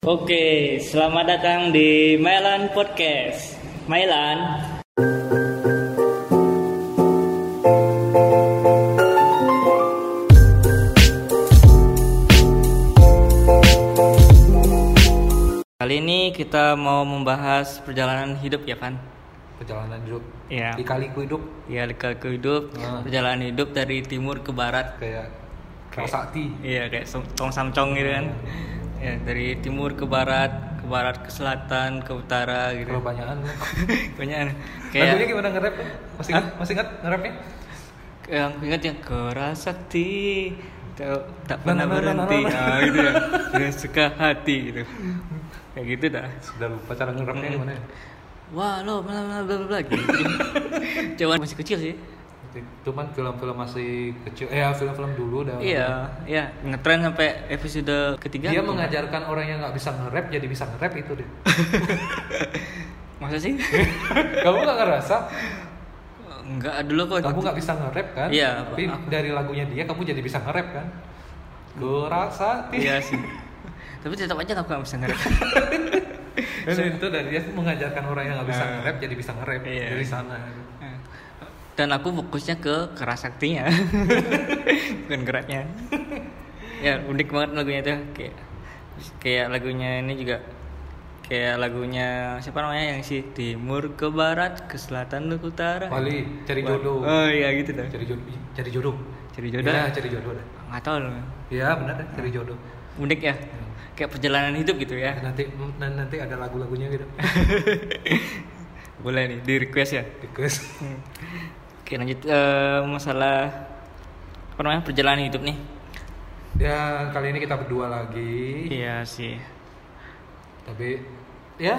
Oke, selamat datang di Mailan Podcast. Mailan. Kali ini kita mau membahas perjalanan hidup ya, Van? perjalanan hidup Iya. di kaliku hidup Ya, ke ke hidup, Ah. perjalanan hidup dari timur ke barat. kayak Kerasakti Iya, kayak tong samcong gitu kan. Ya, dari timur ke barat, ke barat ke selatan, ke utara gitu. kalau banyakan Banyak lagunya kayak gimana nge-rap masih ingat masih ingat nge-rapnya? Yang ingat yang kerasakti tak, tak Na, pernah na, na, na, berhenti. na, na. ah, gitu ya. Dengan suka hati gitu. Kayak gitu dah. Sudah lupa cara nge-rapnya gimana ya? Wah lo bla bla bla bla bla gitu. Coba masih kecil sih itu kan film-film masih kecil eh film-film dulu dah. Iya iya ngetren sampai episode ketiga dia mengajarkan orang yang nggak bisa nge-rap jadi bisa nge-rap itu deh masa sih? Kamu nggak ngerasa? Enggak dulu kok kamu nggak bisa nge-rap kan? Iya, tapi aku- dari lagunya dia kamu jadi bisa nge-rap kan? Kurasa iya sih. Tapi tetap aja aku nggak bisa ngerti Dan itu dari dia mengajarkan orang yang nggak bisa Ah. nge-rap jadi bisa nge-rap Iya. dari sana dan aku fokusnya ke kerasaktinya bukan geraknya ya unik banget lagunya tuh kayak kayak lagunya ini juga kayak lagunya siapa namanya yang si timur ke barat ke selatan ke utara. Wali cari jodoh. Oh iya gitu dah cari jodoh cari jodoh. Cari jodoh. Ya cari jodoh dah nggak tahu loh. Ya benar dah cari jodoh. Unik ya. Kayak perjalanan hidup gitu ya. Nanti nan- nanti ada lagu-lagunya gitu. Boleh nih di request ya. Request. Hmm. Oke lanjut eh, masalah apa namanya perjalanan hidup nih. ya kali ini kita berdua lagi Iya sih. tapi ya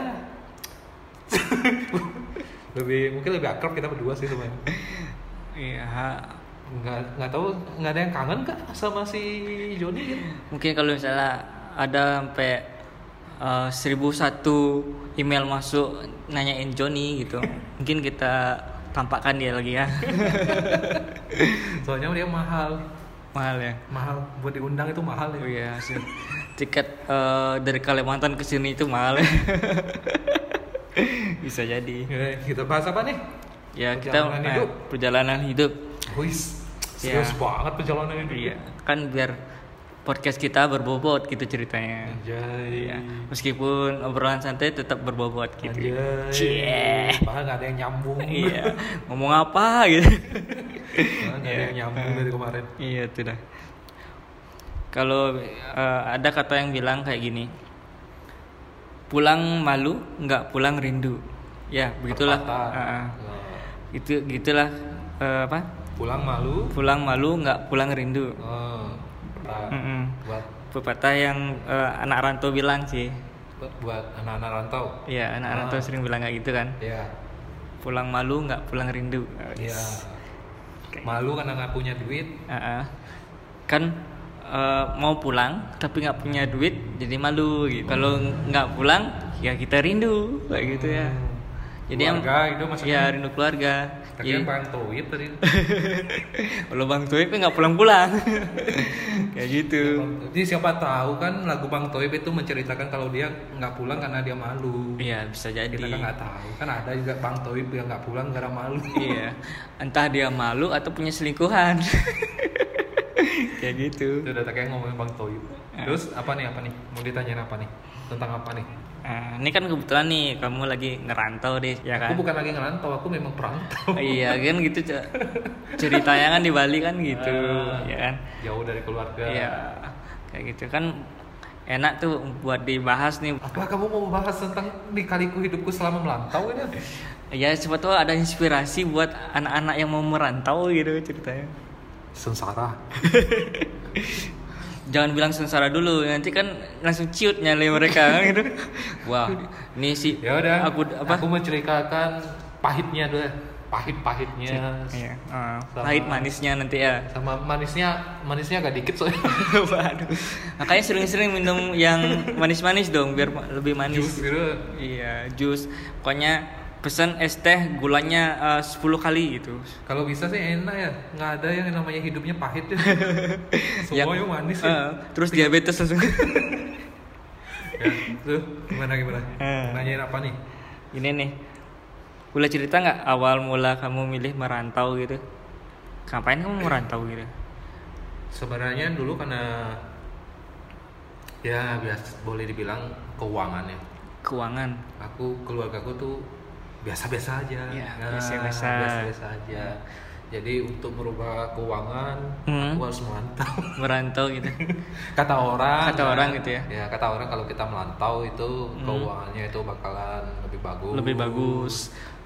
lebih mungkin lebih akrab kita berdua sih sebenarnya Iya. nggak nggak tahu nggak ada yang kangen kak sama si Joni gitu Mungkin kalau misalnya ada sampai eh, seribu satu email masuk nanyain Joni gitu, mungkin kita tampakkan dia lagi ya. soalnya dia mahal Mahal ya. mahal buat diundang itu mahal Oh ya iya sih. Tiket eh, dari Kalimantan ke sini itu mahal. ya. Bisa jadi. Ya, kita bahas apa nih Ya kita Perjalanan eh, hidup. perjalanan hidup. Wis, Ya. serius banget perjalanan ini Iya, kan biar podcast kita berbobot gitu ceritanya. Anjay. Iya. Meskipun obrolan santai tetap berbobot gitu. Anjay. Cie. Bahkan gak ada yang nyambung. Iya. Ngomong apa gitu. Bahkan gak ada yang nyambung dari kemarin. iya, itu dah. Kalau eh, ada kata yang bilang kayak gini. Pulang malu, nggak pulang rindu. Ya, begitulah. Ah, ah. Nah, Itu gitulah eh, apa? Pulang malu. Pulang malu, nggak pulang rindu. Pepatah. Mm-mm. buat Pepatah yang eh, anak rantau bilang sih. buat anak-anak rantau. Iya, anak Ah. rantau sering bilang kayak gitu kan. Ya, Pulang malu nggak pulang rindu. ya. Malu karena nggak punya duit. Ah, ah. Kan eh, mau pulang tapi nggak punya duit jadi malu gitu. Kalau nggak pulang ya kita rindu kayak gitu ya. Jadi yang keluarga itu maksudnya. ya rindu keluarga. Tapi Jadi yang bang Toib tadi. kalau Bang Toib nggak pulang-pulang. kayak gitu. Jadi siapa tahu kan lagu Bang Toib itu menceritakan kalau dia nggak pulang karena dia malu. Iya, bisa jadi. Kita kan nggak tahu. Kan ada juga Bang Toib yang nggak pulang karena malu. iya. Entah dia malu atau punya selingkuhan. kayak gitu. Itu udah kayak ngomongin Bang Toib. Ya. Terus apa nih apa nih? Mau ditanyain apa nih? Tentang apa nih? Nah, ini kan kebetulan nih kamu lagi ngerantau deh, ya kan? Aku bukan lagi ngerantau, aku memang perantau. iya kan gitu Ce- ceritanya kan di Bali kan gitu, Ah, ya kan? Jauh dari keluarga. Iya, kayak gitu kan enak tuh buat dibahas nih. Apa kamu mau bahas tentang di kaliku hidupku selama melantau ini? Ya siapa tahu ada inspirasi buat anak-anak yang mau merantau gitu ceritanya. Sengsara. Jangan bilang sengsara dulu, nanti kan langsung ciut nyali mereka kan gitu. Wah, ini sih Ya udah. aku apa? Aku menceritakan pahitnya dulu. ya. Pahit-pahitnya. Iya, uh, Sama- pahit manisnya nanti ya. Sama manisnya, manisnya agak dikit soalnya. Waduh. Makanya sering-sering minum yang manis-manis dong biar lebih manis. Jus gitu. Iya, jus. Pokoknya pesan es teh gulanya eh, 10 kali gitu. Kalau bisa sih enak ya, nggak ada yang namanya hidupnya pahit ya. Yang- Semuanya manis eh, ya. terus diabetes langsung. ya, tuh gimana gimana Eh. nanyain apa nih Ini nih, boleh cerita nggak awal mula kamu milih merantau gitu? Ngapain kamu merantau gitu? sebenarnya dulu karena ya biasa boleh dibilang keuangan ya Keuangan. aku keluarga aku tuh biasa-biasa aja Iya, Nah, biasa-biasa. biasa-biasa aja jadi untuk merubah keuangan Hmm. aku harus merantau Merantau gitu. kata orang Kata orang gitu ya? ya kata orang kalau kita merantau itu Hmm. keuangannya itu bakalan lebih bagus Lebih bagus.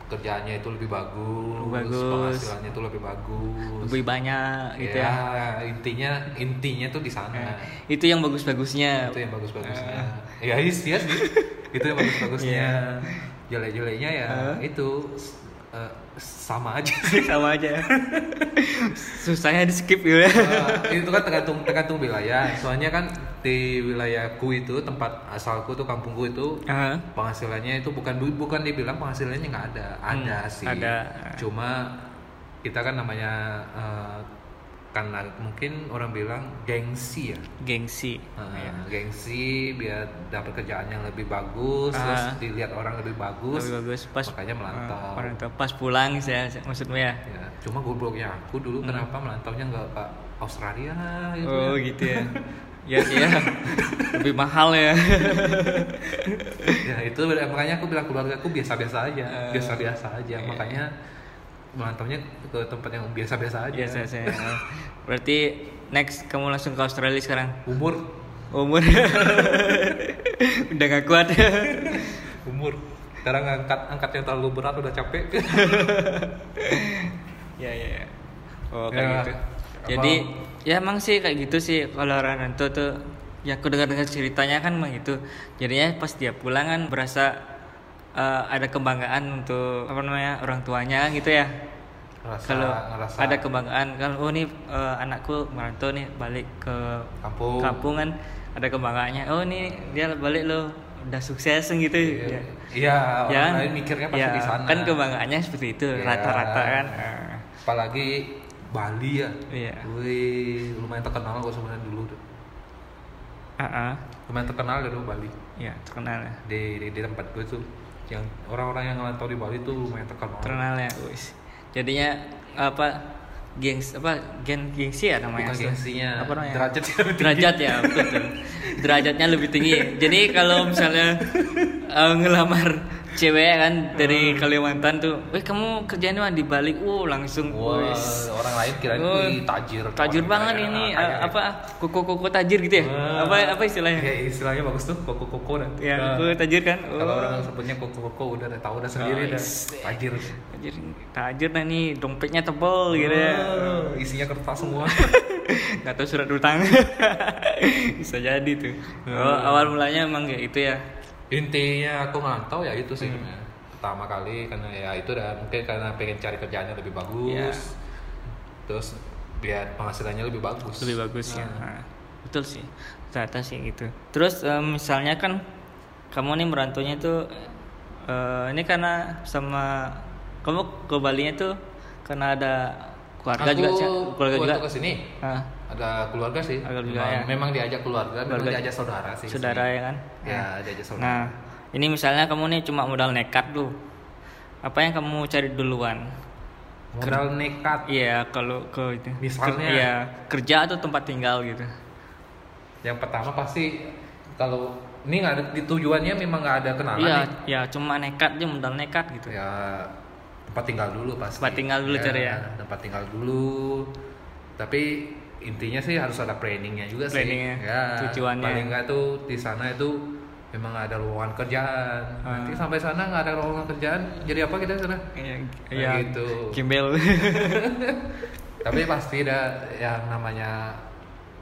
kerjaannya itu lebih bagus, Lebih bagus. penghasilannya itu lebih bagus Lebih banyak gitu ya. ya, intinya intinya tuh di sana Nah, itu yang bagus-bagusnya. itu yang bagus-bagusnya ya iya sih itu yang bagus-bagusnya jelek-jeleknya ya Hah? itu eh, sama aja sih Sama aja. Susahnya di skip gitu ya. Eh, itu kan tergantung tergantung wilayah soalnya kan di wilayahku itu tempat asalku tuh kampungku itu Ah, penghasilannya itu bukan bukan dibilang penghasilannya nggak ada ada Hmm, sih ada. cuma kita kan namanya eh, karena mungkin orang bilang gengsi ya gengsi. Uh, Iya. gengsi biar dapat kerjaan yang lebih bagus Ah. terus dilihat orang lebih bagus Lebih bagus pas makanya melantau Ah, merantau. Pas pulang saya maksudnya ya. ya cuma gobloknya aku dulu kenapa melantaunya nggak ke Australia gitu Hmm. Oh ya. gitu ya. Ya iya. Lebih mahal ya. ya itu makanya aku bilang keluarga aku biasa-biasa aja Eh, biasa-biasa aja iya. makanya melantaunya ke tempat yang biasa-biasa aja Biasa saya. Berarti next kamu langsung ke Australia sekarang. umur Umur udah gak kuat. umur sekarang angkat angkat yang terlalu berat udah capek ya ya. ya. Oh kayak Ya, gitu. apa- Jadi ya emang sih kayak gitu sih kalau Rananto tuh ya aku dengar-dengar ceritanya kan emang gitu. Jadinya pas dia pulang kan berasa eh, ada kebanggaan untuk apa namanya orang tuanya gitu ya. kalau ngerasa ada kebanggaan kalau oh nih eh, anakku merantau nih balik ke kampung kampung kan ada kebanggaannya oh nih dia balik loh udah sukses gitu Iya, ya. iya Ya orang kan? lain mikirnya pasti Ya, di sana. kan kebanggaannya seperti itu Iya. rata-rata kan Ah. Apalagi Bali ya. Iya. Wih, lumayan terkenal kok sebenarnya dulu tuh. Ah, ah. Lumayan terkenal dulu Bali. ya terkenal ya Di, di, di tempat gue tuh yang orang-orang yang ngelantau di Bali tuh lumayan terkenal. terkenal ya wis jadinya apa gengs apa gen gengsi ya namanya Bukan gengsinya, apa namanya tinggi. derajat ya betul, betul. derajatnya lebih tinggi jadi kalau misalnya eh, ngelamar cewek kan dari Kalimantan tuh, weh kamu kerjaan di Bali, uh langsung, wis. orang lain Oh, wih, tajir. tajir banget kaya, ini kaya, eh, kaya. apa koko-koko tajir gitu ya Wah. apa apa istilahnya Ya, istilahnya bagus tuh, koko-koko dah. ya Nah, koko tajir kan Kalau Oh. orang sebutnya koko-koko udah tahu udah sendiri dah. Nice. Tajir. tajir tajir nah nih dompetnya tebel gitu ya isinya kertas semua. nggak tahu surat utang bisa jadi tuh oh, awal mulanya emang kayak itu ya Intinya aku ngelantau ya itu sih Hmm. Pertama kali karena ya itu dah mungkin karena pengen cari kerjaan yang lebih bagus. Iya. Terus biar penghasilannya lebih bagus. lebih bagus ya. Nah, Nah, betul sih. Ternyata sih gitu. Terus eh, misalnya kan kamu nih merantaunya tuh eh, ini karena sama kamu ke Bali nya tuh karena ada keluarga aku juga keluarga juga? ke sini Ah, ada keluarga sih. Ada keluarga, memang, ya. memang diajak keluarga, memang Keluarga. diajak saudara sih. saudara ya kan Ya, diajak saudara. nah ini misalnya kamu nih cuma modal nekat tuh apa yang kamu cari duluan Modal nekat. Iya, kalau ke itu. Misalnya? Ker- Iya, kerja atau tempat tinggal gitu. Yang pertama pasti kalau ini nggak ada tujuannya memang nggak ada kenalan Iya, ya cuma nekat aja modal nekat gitu. ya tempat tinggal dulu pasti Tempat tinggal dulu cari ya. tempat tinggal dulu tapi intinya sih harus ada planningnya juga Planningnya, sih ya tujuannya. paling nggak tuh di sana itu memang ada lowongan kerjaan Ah. nanti sampai sana nggak ada lowongan kerjaan jadi apa kita sana Nah, iya. gitu. Gembel. tapi pasti ada yang namanya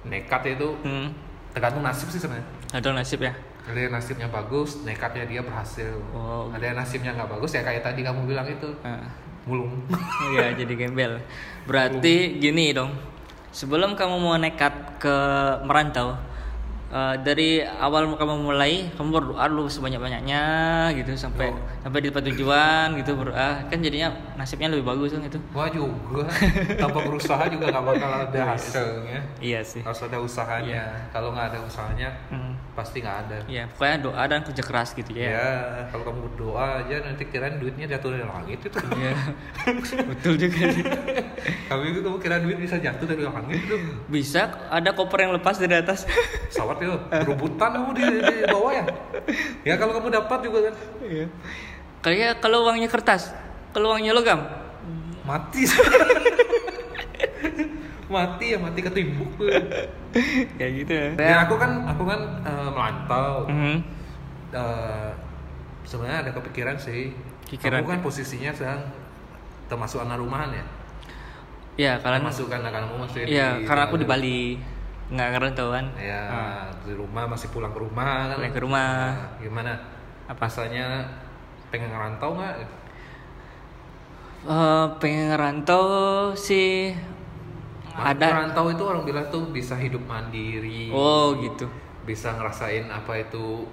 nekat itu hmm. tergantung nasib sih sebenarnya Ada nasib ya. ada yang nasibnya bagus nekatnya dia berhasil Oh. ada yang nasibnya nggak bagus ya kayak tadi kamu bilang itu Nah, mulung Iya, jadi gembel. Berarti gini dong. Sebelum kamu mau nekat ke merantau, eh, dari awal kamu mulai kamu berdoa dulu sebanyak banyaknya gitu sampai Oh. sampai di tempat tujuan gitu berdoa kan jadinya nasibnya lebih bagus kan gitu Wah juga, tanpa berusaha juga nggak bakal ada hasilnya. iya sih Harus ada usahanya. Kalau nggak ada usahanya, Hmm. pasti nggak ada. ya pokoknya doa dan kerja keras gitu ya Ya, kalau kamu berdoa aja nanti kirain duitnya jatuh dari langit itu. Iya. betul juga. Kami itu kamu kira duit bisa jatuh dari langit itu. bisa ada koper yang lepas dari atas Sawat itu, berebutan kamu di, di bawah ya. Ya kalau kamu dapat juga kan Iya. Kayak kalau uangnya kertas, kalau uangnya logam. mati. mati ya mati ketimbuk tuh. Kayak gitu ya. Ya aku kan aku kan eh, melantau. Mhm. Eh, sebenarnya ada kepikiran sih. Pikiran. Aku kan posisinya sedang termasuk anak rumahan ya. Ya, kalian Termasuk kan kamu masih Iya, karena aku di Bali. Nggak ngerantau kan. Ya, Ah. di rumah masih pulang ke rumah kan. Pulang ke rumah. Nah, gimana? Apa? Rasanya pengen ngerantau nggak? Eh, pengen ngerantau sih ada. Ngerantau itu orang bilang tuh bisa hidup mandiri. Oh, gitu. Bisa ngerasain apa itu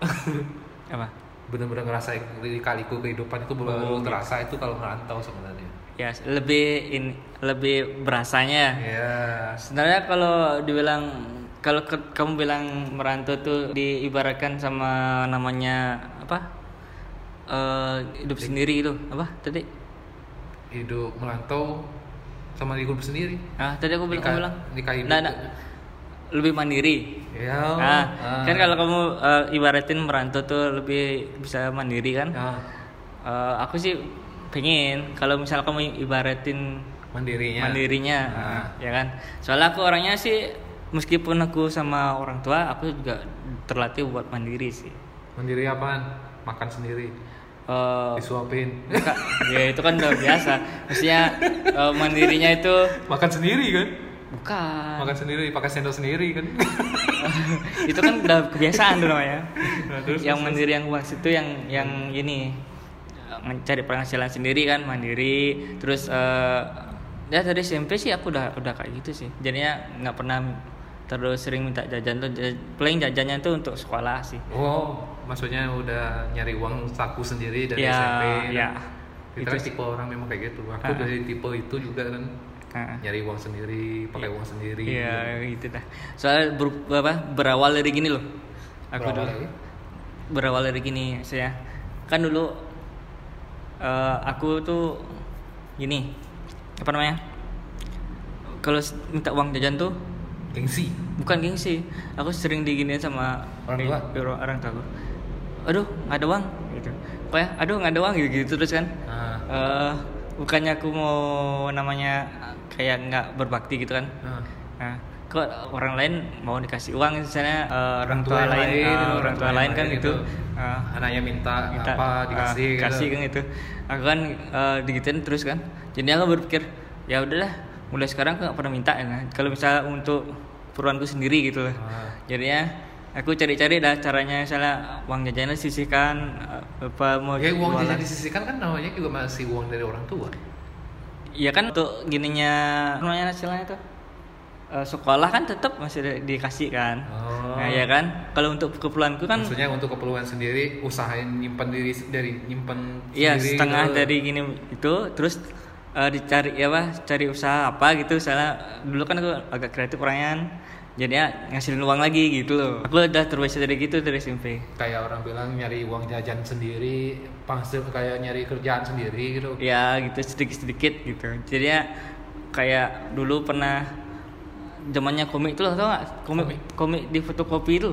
Apa? bener-bener ngerasain di kaliku kehidupan itu belum Oh, gitu. terasa itu kalau ngerantau sebenarnya. Ya, lebih in, lebih berasanya. Ya. Sebenarnya kalau dibilang kalau ke- kamu bilang merantau tuh diibaratkan sama namanya apa? Eh, hidup sendiri itu apa tadi? Hidup merantau sama hidup sendiri. Ah, tadi aku bilang, bilang. Nah, nah, lebih mandiri. Ya. Nah, ah. kan kalau kamu eh, ibaratin merantau tuh lebih bisa mandiri kan? Ya, Eh, aku sih pengen kalau misal kamu ibaratin mandirinya. mandirinya, Ah. ya kan? Soalnya aku orangnya sih meskipun aku sama orang tua, aku juga terlatih buat mandiri sih. Mandiri apaan? Makan sendiri. Eh, Disuapin. Ya itu kan udah biasa. Maksudnya eh, mandirinya itu Makan sendiri kan? bukan. Makan sendiri, pakai sendok sendiri kan? itu kan udah kebiasaan tuh namanya. Nah, terus, yang terus, mandiri yang maksud itu yang yang ini mencari penghasilan sendiri kan mandiri. Terus eh, ya dari SMP sih aku udah udah kayak gitu sih. Jadinya nggak pernah terus sering minta jajan tuh paling jajannya tuh untuk sekolah sih. Oh, maksudnya udah nyari uang saku sendiri dari Ya, SMP. ya. Kita Itu tipe orang memang kayak gitu. Aku Ah. dari tipe itu juga kan Nah. nyari uang sendiri, pakai uang sendiri. Iya gitu dah. Soalnya ber, apa, berawal dari gini loh. Aku Berawal dulu dari? berawal dari gini saya kan dulu eh, aku tuh gini apa namanya? Kalau minta uang jajan tuh Gengsi. bukan gengsi aku sering diginiin sama Orang tua? di- orang, tua aku. Aduh nggak ada uang gitu. Apa ya? Aduh nggak ada uang gitu, gitu terus kan. Nah, Eh, bukannya aku mau namanya kayak nggak berbakti gitu kan. Nah. Kok orang lain mau dikasih uang misalnya eh, orang tua, lain, eh, gitu, orang tua lain kan itu gitu. eh, Anaknya minta, minta apa eh, dikasih gitu. kasih kan itu. Aku kan eh, digituin terus kan. Jadi aku berpikir ya udahlah mulai sekarang aku nggak pernah minta ya. kan. Kalau misalnya untuk keperluanku sendiri gitu lah. Ah. Jadinya aku cari-cari dah caranya misalnya uang jajannya sisihkan apa mau Ya uang jajan disisihkan kan namanya juga masih uang dari orang tua. Iya kan untuk gininya namanya istilahnya tuh eh, sekolah kan tetap masih di- dikasih kan. Oh. Nah ya kan kalau untuk keperluanku kan Maksudnya untuk keperluan sendiri usahain nyimpan diri dari nyimpan Iya setengah gitu. dari gini itu terus eh, dicari ya apa cari usaha apa gitu misalnya dulu kan aku agak kreatif orangnya jadinya ngasilin uang lagi gitu loh aku udah terbiasa dari gitu dari SMP kayak orang bilang nyari uang jajan sendiri pangsil kayak nyari kerjaan sendiri gitu ya gitu sedikit sedikit gitu jadinya kayak dulu pernah zamannya komik tuh tau gak komik Komik? komik di fotokopi itu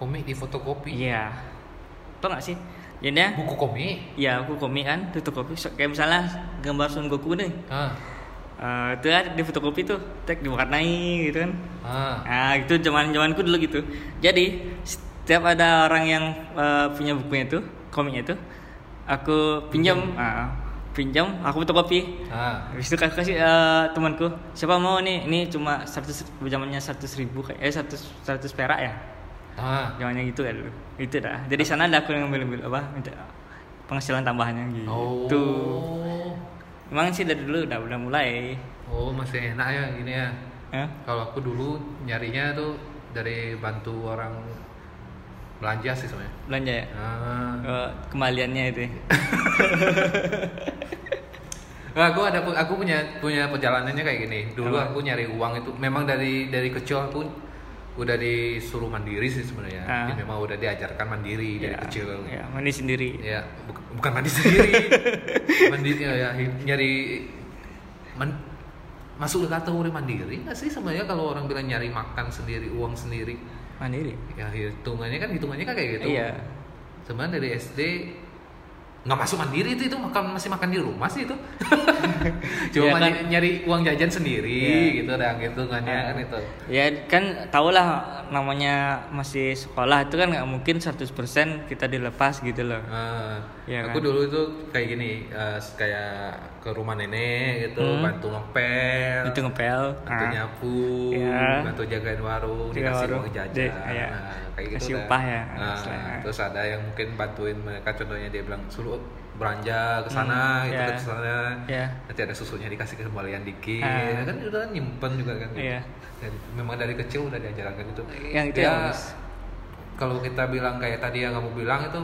komik di fotokopi? Iya. Tau gak sih? Jadinya buku komik? Ya aku komik kan fotokopi. So, kayak misalnya gambar Son Goku nih ah Eh, itu kan di fotokopi tuh tek diwarnai gitu kan. Ah nah itu zaman zamanku dulu gitu. Jadi setiap ada orang yang eh, punya bukunya itu komiknya itu aku pinjam. ah, pinjam aku fotokopi ah. Habis itu kasih, kasih eh, temanku siapa mau nih? Ini cuma 100 zamannya 100 ribu kayak eh 100 100 perak ya? Ah. Zamannya gitu ya dulu itu dah. Jadi sana ada aku yang ngambil ngambil apa minta penghasilan tambahannya gitu. Oh. Emang sih dari dulu udah udah mulai. Oh masih enak ya gini ya. Hah? kalau aku dulu nyarinya tuh dari bantu orang belanja sih sebenarnya. belanja ya Ah. Eh, kembaliannya itu ya. Nah, aku ada aku punya punya perjalanannya kayak gini. Dulu Apa? aku nyari uang itu memang dari dari kecil aku udah disuruh mandiri sih sebenarnya. Ah. Ya, memang udah diajarkan mandiri dari Ya, kecil. ya mandi sendiri Ya, bu- bukan mandi sendiri. mandiri ya, ya nyari men- masuk ke kategori mandiri nggak sih sebenarnya kalau orang bilang nyari makan sendiri, uang sendiri. Mandiri Ya hitungannya kan hitungannya kan kayak gitu. iya Sebenarnya dari SD nggak masuk mandiri itu itu makan masih makan di rumah sih itu. Cuma Ya kan? nyari, uang jajan sendiri Iya. gitu dan hitungannya kan itu. ya kan tau lah namanya masih sekolah itu kan nggak mungkin 100% kita dilepas gitu loh Ah, Iya aku kan? dulu itu kayak gini, eh, kayak ke rumah nenek gitu, Hmm. bantu ngepel, itu ngepel bantu ah, nyapu, Iya. bantu jagain warung, Jaga dikasih warung. uang jajan, iya. nah, kayak gitu. Kasih upah ya, Nah, terus ada yang mungkin bantuin mereka, contohnya dia bilang suruh belanja ke sana, Hmm, gitu iya. ke sana. ya Nanti ada susunya dikasih kembalian dikit, Ah. kan udah nyimpen juga kan. Iya. Dan memang dari kecil udah diajarkan gitu. yang itu Ya, ya kalau kita bilang kayak tadi yang kamu bilang itu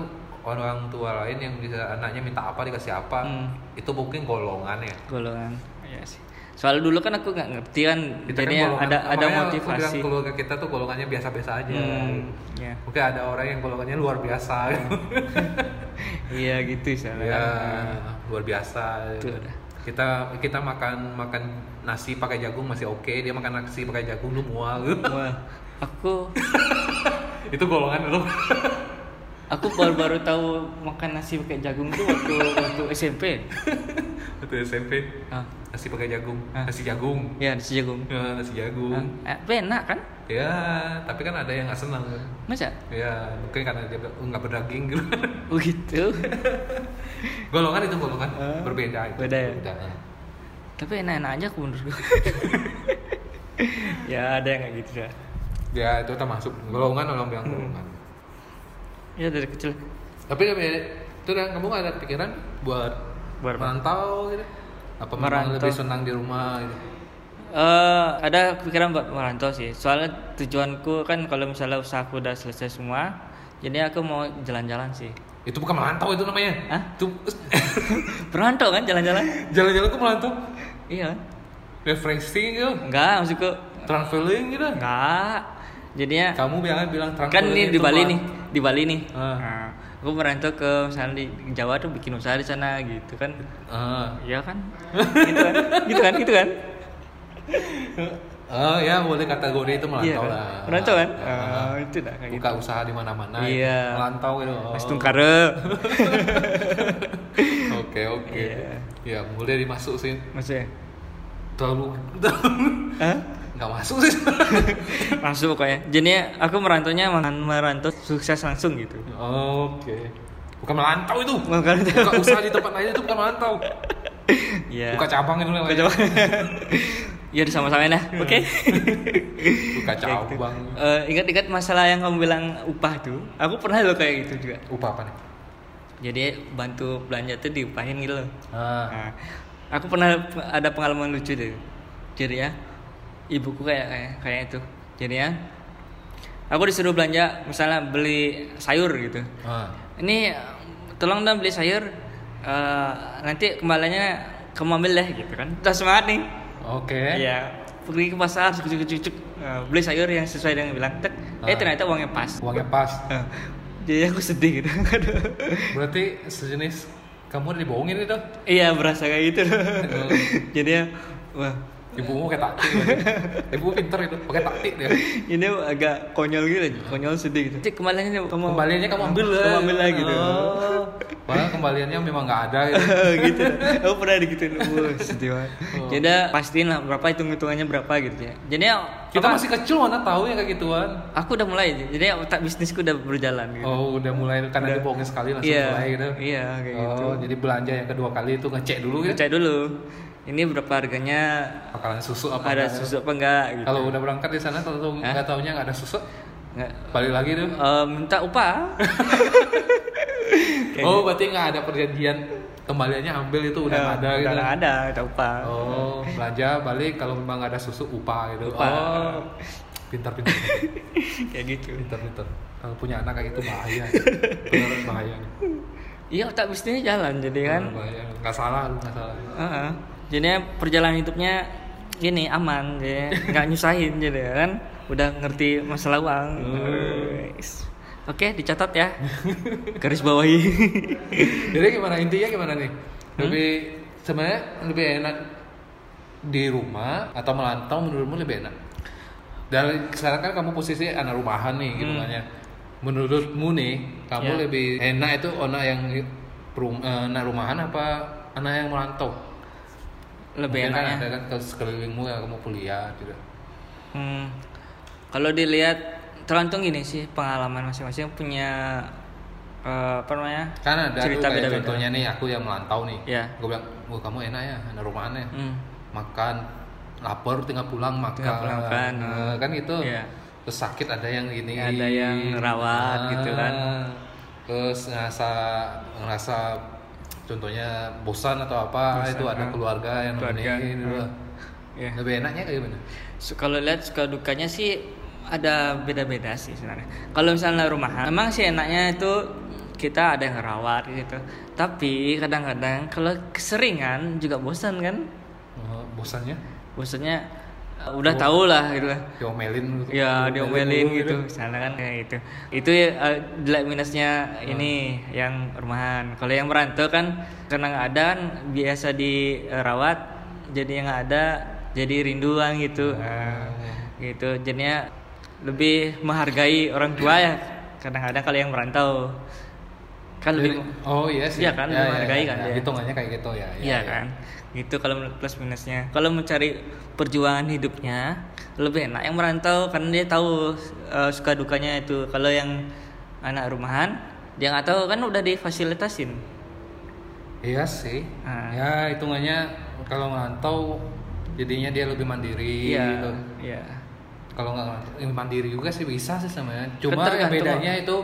orang tua lain yang bisa anaknya minta apa dikasih apa Hmm. itu mungkin golongan ya. Golongan. Ya sih. Soal dulu kan aku nggak ngerti kan jadi kan golongan- ada ada makanya aku motivasi. keluarga kita tuh golongannya biasa-biasa aja. Hmm, ya mungkin ada orang yang golongannya luar biasa. Iya gitu soalnya ya luar biasa. Betul kita kita makan makan nasi pakai jagung masih oke. Dia makan nasi pakai jagung lu mual. Aku itu golongan lu aku baru-baru tahu makan nasi pakai jagung tuh waktu waktu SMP itu SMP ah nasi pakai jagung. Ah. nasi jagung. Ya nasi jagung. Ya, nasi jagung. Ah, eh, enak kan? Ya, tapi kan ada yang nggak senang. kan. masa? Ya, mungkin karena dia nggak berdaging gitu. oh gitu? Golongan itu golongan. Ah, berbeda itu. beda ya? tapi enak-enak aja aku menurutku ya ada yang kayak gitu ya Ya, itu termasuk. Golongan orang bilang Hmm. Golongan. ya dari kecil Tapi itu dan kamu nggak ada pikiran buat Buat merantau gitu? Apa memang Merantau. lebih senang di rumah gitu? Eh, ada pikiran buat merantau sih. Soalnya tujuanku kan kalau misalnya usahaku udah selesai semua, jadi aku mau jalan-jalan sih. Itu bukan merantau itu namanya. Hah? Itu Merantau kan jalan-jalan? jalan-jalan ke merantau. Iya. Refreshing gitu. Enggak, maksudku Traveling gitu. enggak. Jadinya Kamu bilang bilang kan ini di Bali nih, di Bali nih. Nah, aku merantau ke misalnya di Jawa tuh bikin usaha di sana gitu kan. Ah. Iya kan? gitu kan? Gitu kan? Gitu kan? Oh ya boleh kategori itu melantau Iya kan? lah. Merantau kan? Ah. Ah, itu dah kayak buka gitu. usaha di mana-mana Iya. melantau gitu oh. Mas Tungkare. oke oke Iya. ya mulai dimasukin Maksudnya? terlalu Hah? Nggak masuk sih Masuk pokoknya. Jadi aku merantaunya makan merantau sukses langsung gitu. oke bukan melantau itu Bukan buka usaha di tempat lain itu bukan melantau Iya. buka cabang itu Buka cabang. Ya sama-sama dah. Oke. buka Kayak gitu. cabang Eh, ingat-ingat masalah yang kamu bilang upah tuh. Aku pernah loh kayak gitu juga. upah apa nih Jadi bantu belanja tuh diupahin gitu loh. ah. Nah, aku pernah ada pengalaman lucu deh. Jadi ya, ibuku kayak kayak kayak itu. Jadi ya, aku disuruh belanja misalnya beli sayur gitu. Ah. Ini tolong dong beli sayur. eh, nanti kembaliannya kamu ambil deh gitu kan. Udah semangat nih. oke Iya. Pergi ke pasar, cucuk cucuk beli sayur yang sesuai dengan bilang. Tek, Eh Ah. ternyata uangnya pas. uangnya pas Eh, Jadi aku sedih gitu. Berarti sejenis kamu udah dibohongin itu iya berasa kayak gitu. Jadi ya, wah ibumu kayak taktik ibu pinter itu pakai taktik dia ini agak konyol gitu konyol sedih gitu. Cik kembaliannya kamu kembaliannya kamu ambil lah Kamu ambil lah gitu. oh. padahal kembaliannya memang nggak ada gitu. gitu. Aku pernah digituin. Wah, sedih banget. Oh. Jadi pastiin lah berapa hitung hitungannya berapa gitu ya. Jadi ya, kita apa, masih kecil mana tahu ya kayak gituan aku udah mulai jadi otak bisnisku udah berjalan gitu. oh udah mulai karena Udah. dibohongin sekali langsung iya, mulai gitu Iya, kayak gitu. oh jadi belanja yang kedua kali itu ngecek dulu gitu Cek dulu. Ini berapa harganya? bakalan susu apa ada enggak. susu apa enggak gitu. kalau udah berangkat di sana kalau nggak taunya nggak ada susu Nggak. balik lagi tuh Eh, minta upah. Oh berarti nggak ada perjanjian kembaliannya ambil itu udah Eh, nggak ada gitu Udah nggak ada, minta upah. oh belanja balik kalau memang nggak ada susu upah gitu Upah. oh pintar-pintar kayak gitu pintar-pintar kalau punya anak kayak itu bahaya beneran bahaya iya otak bisnisnya jalan jadi kan bahaya nggak salah nggak salah Heeh. Jadinya perjalanan hidupnya gini aman ya. Nggak nyusahin jadi kan. Udah ngerti masalah uang. Wes. oke dicatat ya. Garis bawahi. Jadi gimana? Intinya gimana nih? Lebih sebenarnya lebih enak di rumah atau melantau menurutmu lebih enak? Dari sekarang kan kamu posisi anak rumahan nih gitu kan ya. Menurutmu nih kamu Ya. lebih enak itu anak yang rum- eh, anak rumahan apa anak yang melantau lebih Mungkin kan enaknya ada kan ke sekelilingmu ya kamu kuliah gitu Hmm, kalau dilihat tergantung gini sih pengalaman masing-masing punya eh, apa namanya kan ada cerita kayak beda-beda. contohnya nih aku yang melantau nih Ya. gue bilang wah kamu enak ya anak rumahan ya Hmm, makan lapar tinggal pulang makan, Tinggal pulang. Nah, kan itu Iya. terus sakit ada yang ini Ada yang ngerawat gitu kan. terus ngerasa ngerasa contohnya bosan atau apa Bosan, itu ada ah. keluarga yang Keluarga, nemenin gitu. ah. Iya. lebih enaknya kayak gimana So, kalau lihat suka dukanya sih ada beda-beda sih sebenarnya. Kalau misalnya rumahan, memang sih enaknya itu kita ada yang ngerawat gitu. Tapi kadang-kadang kalau keseringan juga bosan kan? Oh, bosannya Bosannya uh, udah tahu lah gitu lah. diomelin gitu Ya diomelin mulu gitu, misalnya kan kayak gitu. Itu uh, jelek minusnya ini yang rumahan. Kalau yang merantau kan karena nggak ada kan biasa dirawat, jadi yang nggak ada jadi rinduan gitu. Nah, gitu. Jadinya lebih menghargai orang tua ya. Kadang-kadang kalau yang merantau kan lebih Jadi- oh iya sih Iya kan, menghargai kan dia. hitungannya kayak gitu ya Iya kan, gitu kalau plus minusnya. Kalau mencari perjuangan hidupnya lebih enak yang merantau karena dia tahu eh, suka dukanya itu. Kalau yang anak rumahan dia nggak tahu kan udah difasilitasin. Iya sih. Ah. Ya hitungannya kalau ngantau jadinya dia lebih mandiri Iya, gitu. iya. Kalau nggak eh, mandiri juga sih bisa sih sebenarnya. Cuma yang bedanya itu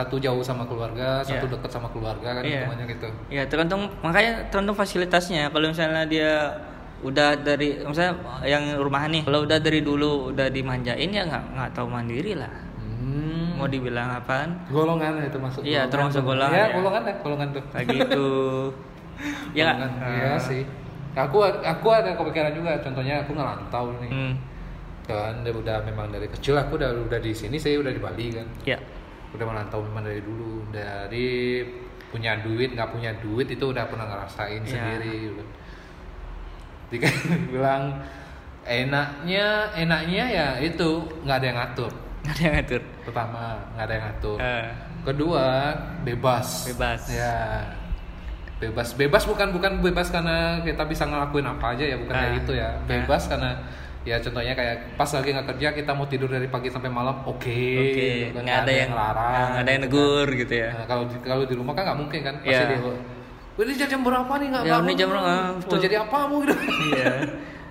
satu jauh sama keluarga, satu Iya. dekat sama keluarga kan Iya. hitungannya gitu. Ya tergantung makanya tergantung fasilitasnya. Kalau misalnya dia udah dari misalnya yang rumahan nih, kalau udah dari dulu udah dimanjain ya nggak nggak tahu mandiri lah. Hmm. Mau dibilang apaan? Golongan itu masuk. Iya, termasuk golongan, Ya, ya. golongan ya, golongan tuh. Kayak gitu. ya? Golongan, Iya sih. Aku aku ada kepikiran juga. Contohnya aku ngerantau nih. Hmm. Kan udah memang dari kecil aku udah udah di sini, saya udah di Bali kan. Ya. Udah merantau memang dari dulu dari punya duit nggak punya duit itu udah pernah ngerasain Ya. sendiri gitu. Jika bilang enaknya enaknya ya itu nggak ada yang ngatur Nggak ada yang ngatur. pertama nggak ada yang ngatur Eh, kedua bebas Bebas. ya bebas bebas bukan bukan bebas karena kita bisa ngelakuin apa aja ya bukan Ah. kayak gitu ya bebas karena ya contohnya kayak pas lagi nggak kerja kita mau tidur dari pagi sampai malam oke Oke, Bukan nggak ada yang ngelarang nggak ada yang gitu negur kan. gitu ya. Nah, kalau kalau di rumah kan nggak mungkin kan pasti Iya. dia "Wah, ini jam berapa nih nggak Ya, bangun ini jam berapa? Mau betul. jadi apa kamu gitu Iya.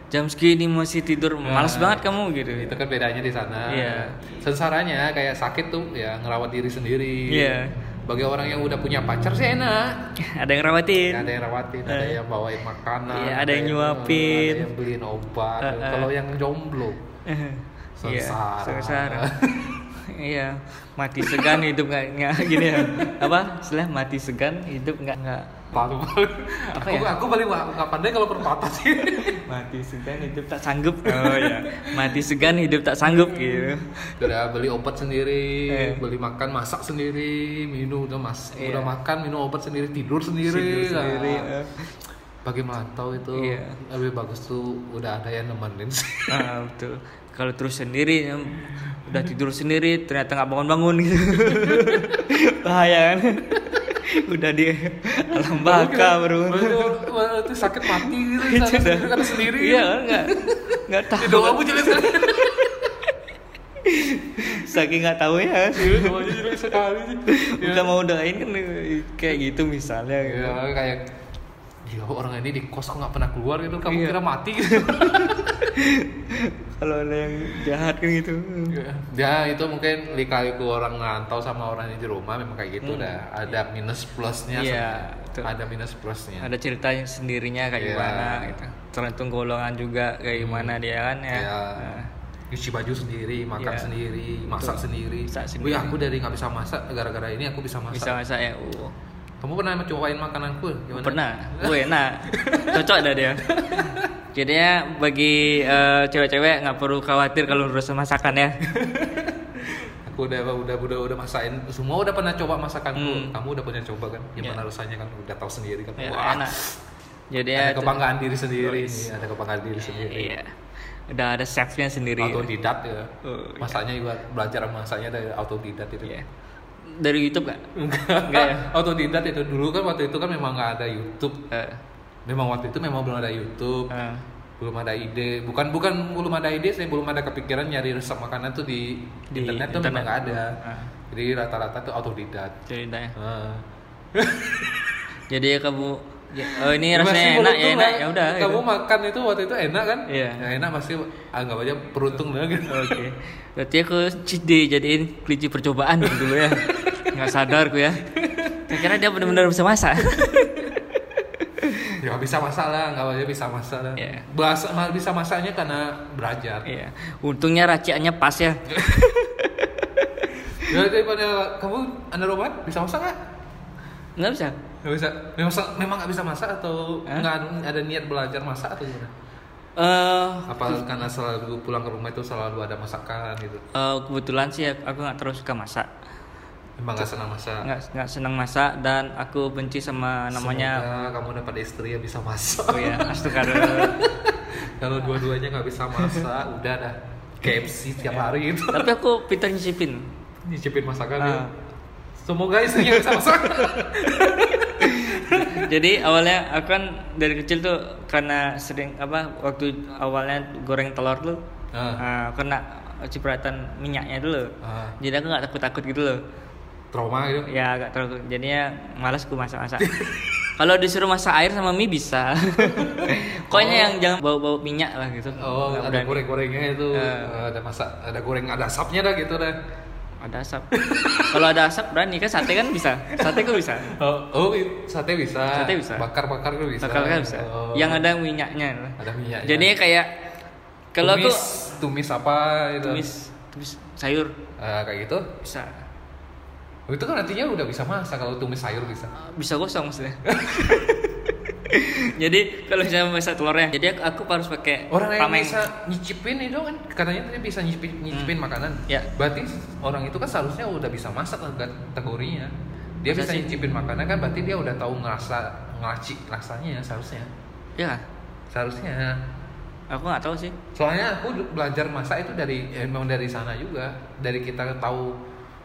Jam segini masih tidur, malas Nah. banget kamu gitu. itu kan bedanya di sana Iya. sensaranya kayak sakit tuh ya ngerawat diri sendiri Iya. Bagi orang yang udah punya pacar sih enak Ada yang rawatin. ada yang rawatin, ada Eh. yang bawain makanan, Iya, ada yang nyuapin. ada yang beliin obat. Eh, eh. Kalau yang jomblo, Iya, Sengsara. sengsara. iya, mati segan hidup nggak gini ya. Apa? Istilah mati segan hidup nggak nggak palu Apa aku, ya? aku paling nggak pandai kalau perpatah sih. mati segan hidup tak sanggup. Oh ya, mati segan hidup tak sanggup gitu. udah beli obat sendiri, Eh. beli makan, masak sendiri, minum udah mas, Iya. udah makan, minum obat sendiri, tidur sendiri. Tidur Nah, sendiri, eh. Bagi melantau itu Iya. lebih bagus tuh udah ada yang nemenin sih. Ah, betul. Kalau terus sendiri ya, udah tidur sendiri ternyata nggak bangun-bangun gitu. Bahaya kan. udah di alam baka baru. Itu sakit mati gitu, dah. sendiri. Iya kan nggak nggak tahu. Doa jelek sekali. Saking nggak tahu ya. Iya, doanya jelek sekali sih. Udah mau doain kan kayak gitu misalnya. Gitu. Ya kayak Ya orang ini di kos kok nggak pernah keluar gitu, kamu Iya. kira mati gitu. Kalau ada yang jahat kan gitu. ya itu mungkin lika-liku orang ngantau sama orang di rumah memang kayak gitu Hmm. dah. Ada minus plusnya. Iya, sebenarnya. betul. Ada minus plusnya. Ada ceritanya sendirinya kayak Iya. gimana gitu. Tergantung golongan juga kayak gimana dia kan ya. Iya. Nah, nyuci baju sendiri makan Iya. sendiri masak Betul. sendiri Masak Wih, sendiri. aku dari nggak bisa masak gara-gara ini aku bisa masak bisa masak ya uh. kamu pernah cobain makananku gimana pernah gue enak cocok dah dia jadinya bagi eh, cewek-cewek nggak perlu khawatir kalau urusan masakan ya. Aku udah udah udah udah masakin semua udah pernah coba masakanku Hmm. kamu udah pernah coba kan? Gimana Iya. rasanya kan? Udah tahu sendiri kan? Ya, wah. enak. Jadi ya ada kebanggaan diri sendiri nih ada kebanggaan diri sendiri. iya. Udah ada chefnya sendiri. Autodidat ya. Oh, iya. masaknya juga belajar masaknya dari autodidat itu. Iya. dari YouTube gak? enggak. Enggak ya? autodidat itu dulu kan waktu itu kan memang nggak ada YouTube. Eh, memang waktu itu memang belum ada YouTube eh, belum ada ide. Bukan bukan belum ada ide saya belum ada kepikiran nyari resep makanan tuh di, Di internet tuh internet. memang nggak ada. Ah. jadi rata-rata tuh autodidat ceritanya Ah. jadi kamu ya, oh ini Masih rasanya enak ya enak. Ya udah kamu gitu. makan itu waktu itu enak kan? Iya. ya enak pasti anggap aja beruntung lah gitu. Oke. Berarti aku day jadiin kelinci percobaan dulu ya. Nggak sadar aku ya. Kira dia benar-benar bisa masak ya bisa masak lah nggak aja bisa masak lah Iya. bahasa bisa masaknya karena belajar. Iya. Untungnya raciannya pas ya. Ya daripada kamu anak roman bisa masak nggak? Nggak bisa. Nggak bisa. Memang memang nggak bisa masak atau Hah? nggak ada niat belajar masak atau gimana? Eh apa karena selalu pulang ke rumah itu selalu ada masakan gitu? eh, kebetulan sih aku nggak terus suka masak emang nggak senang masak? Nggak nggak senang masak dan aku benci sama namanya. Semoga kamu dapat istri yang bisa masak. Oh ya astagfirullah kalau dua-duanya nggak bisa masak udah dah. KFC tiap hari itu. Tapi aku pintar nyicipin. Nyicipin masakan Ah. ya. semoga istrinya bisa masak. Jadi awalnya aku kan dari kecil tuh karena sering apa waktu awalnya goreng telur tuh Ah. ah, kena cipratan minyaknya dulu. Ah. jadi aku nggak takut takut gitu loh trauma gitu. Ya agak terlalu jadinya malas aku masak masak kalau disuruh masak air sama mie bisa. Pokoknya Oh. yang jangan bau bau minyak lah gitu. Oh Nggak ada goreng-gorengnya itu. Ah. ada masak ada goreng ada asapnya dah gitu dah. Ada asap. Kalau ada asap berani. Kan sate kan bisa. Sate kok bisa? Oh, oh sate bisa. Sate bisa. bakar-bakar juga bisa. Bakal kan bisa. Oh. yang ada minyaknya ada minyaknya. Jadi kayak kalau aku tumis, tumis apa itu? Tumis tumis sayur. Ah, kayak gitu? Bisa itu kan artinya udah bisa masak kalau tumis sayur bisa bisa gosong maksudnya jadi kalau misalnya masak telurnya jadi aku, aku harus pakai Orang yang tameng bisa nyicipin itu kan katanya tadi bisa nyicipin, nyicipin makanan. Ya. Berarti orang itu kan seharusnya udah bisa masak lah kategorinya. Dia Bisa bisa sih. nyicipin makanan kan berarti dia udah tahu ngerasa ngelacik rasanya seharusnya. ya kan? Seharusnya. aku nggak tahu sih Soalnya aku belajar masak itu dari ya emang dari sana juga. Dari kita tahu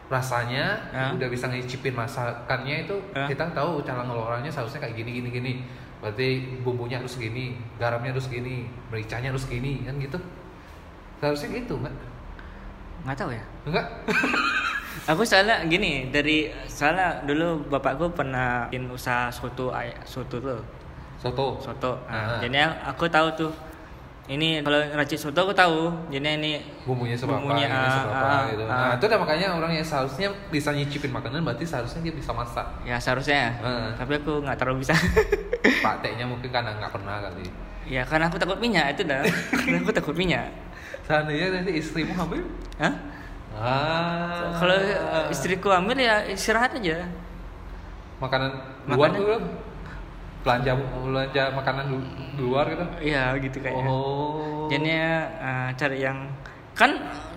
rasanya, Ya. udah bisa ngicipin masakannya itu Ya. kita tahu cara ngelolanya seharusnya kayak gini gini gini. Berarti bumbunya harus gini, garamnya harus gini, mericanya harus gini kan gitu. Seharusnya gitu nggak? nggak tahu ya Enggak? aku soalnya gini dari soalnya dulu bapakku pernah bikin usaha soto soto tuh Soto. soto Ah. nah, jadi aku tahu tuh ini kalau racik soto aku tahu jadi ini bumbunya seberapa, Bumbunya, ini ah, seberapa ah, gitu. ah. Nah, itu udah makanya orang yang seharusnya bisa nyicipin makanan berarti seharusnya dia bisa masak. ya seharusnya Ah. tapi aku nggak terlalu bisa Prakteknya mungkin karena nggak pernah kali. ya karena aku takut minyak itu dah karena aku takut minyak Seandainya nanti istrimu hamil, Hah? ah, kalau eh, istriku hamil ya istirahat aja makanan Makanan? belum? Belanja belanja makanan lu- di luar gitu. Iya gitu kayaknya Oh. jadinya eh, cari yang kan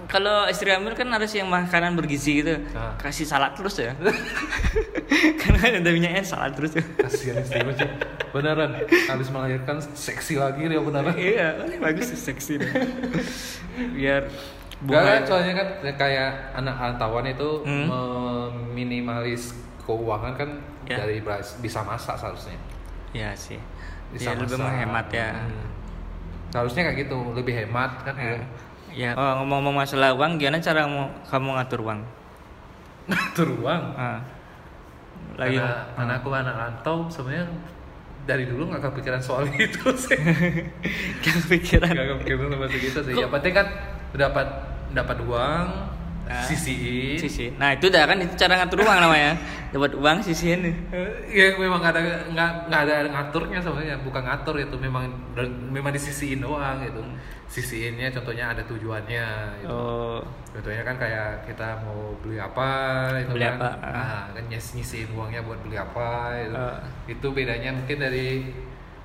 kalau istri hamil kan harus yang makanan bergizi gitu Ah. kasih salad terus ya karena ada minyaknya salad terus ya kasihan istrimu sih. Beneran habis melahirkan seksi lagi dia beneran. iya bagus sih, seksi deh biar Gak soalnya kan kayak anak rantauan itu Hmm. meminimalis keuangan kan Ya. dari bisa masak seharusnya. Ya sih Bisa ya, lebih menghemat ya Hmm. Seharusnya kayak gitu, lebih hemat kan. ya, ya. Oh, ngomong-ngomong masalah uang gimana cara kamu ngatur uang Atur uang. Ah. lagi Karena, karena aku anak rantau sebenarnya dari dulu nggak kepikiran soal itu sih. kepikiran Nggak kepikiran sama segitu sih. Yang penting kan dapat dapat uang, Sisi nah itu dah kan itu cara ngatur uang namanya. Dapat uang sisihin. Ya memang nggak ada nggak nggak ada ngaturnya sebenarnya. Bukan ngatur itu memang memang disisiin doang gitu. Sisiinnya contohnya ada tujuannya gitu. oh. Contohnya kan kayak kita mau beli apa itu Beli kan. apa, ah. nah, kan nyis- nyisiin uangnya buat beli apa itu. Ah. itu bedanya mungkin dari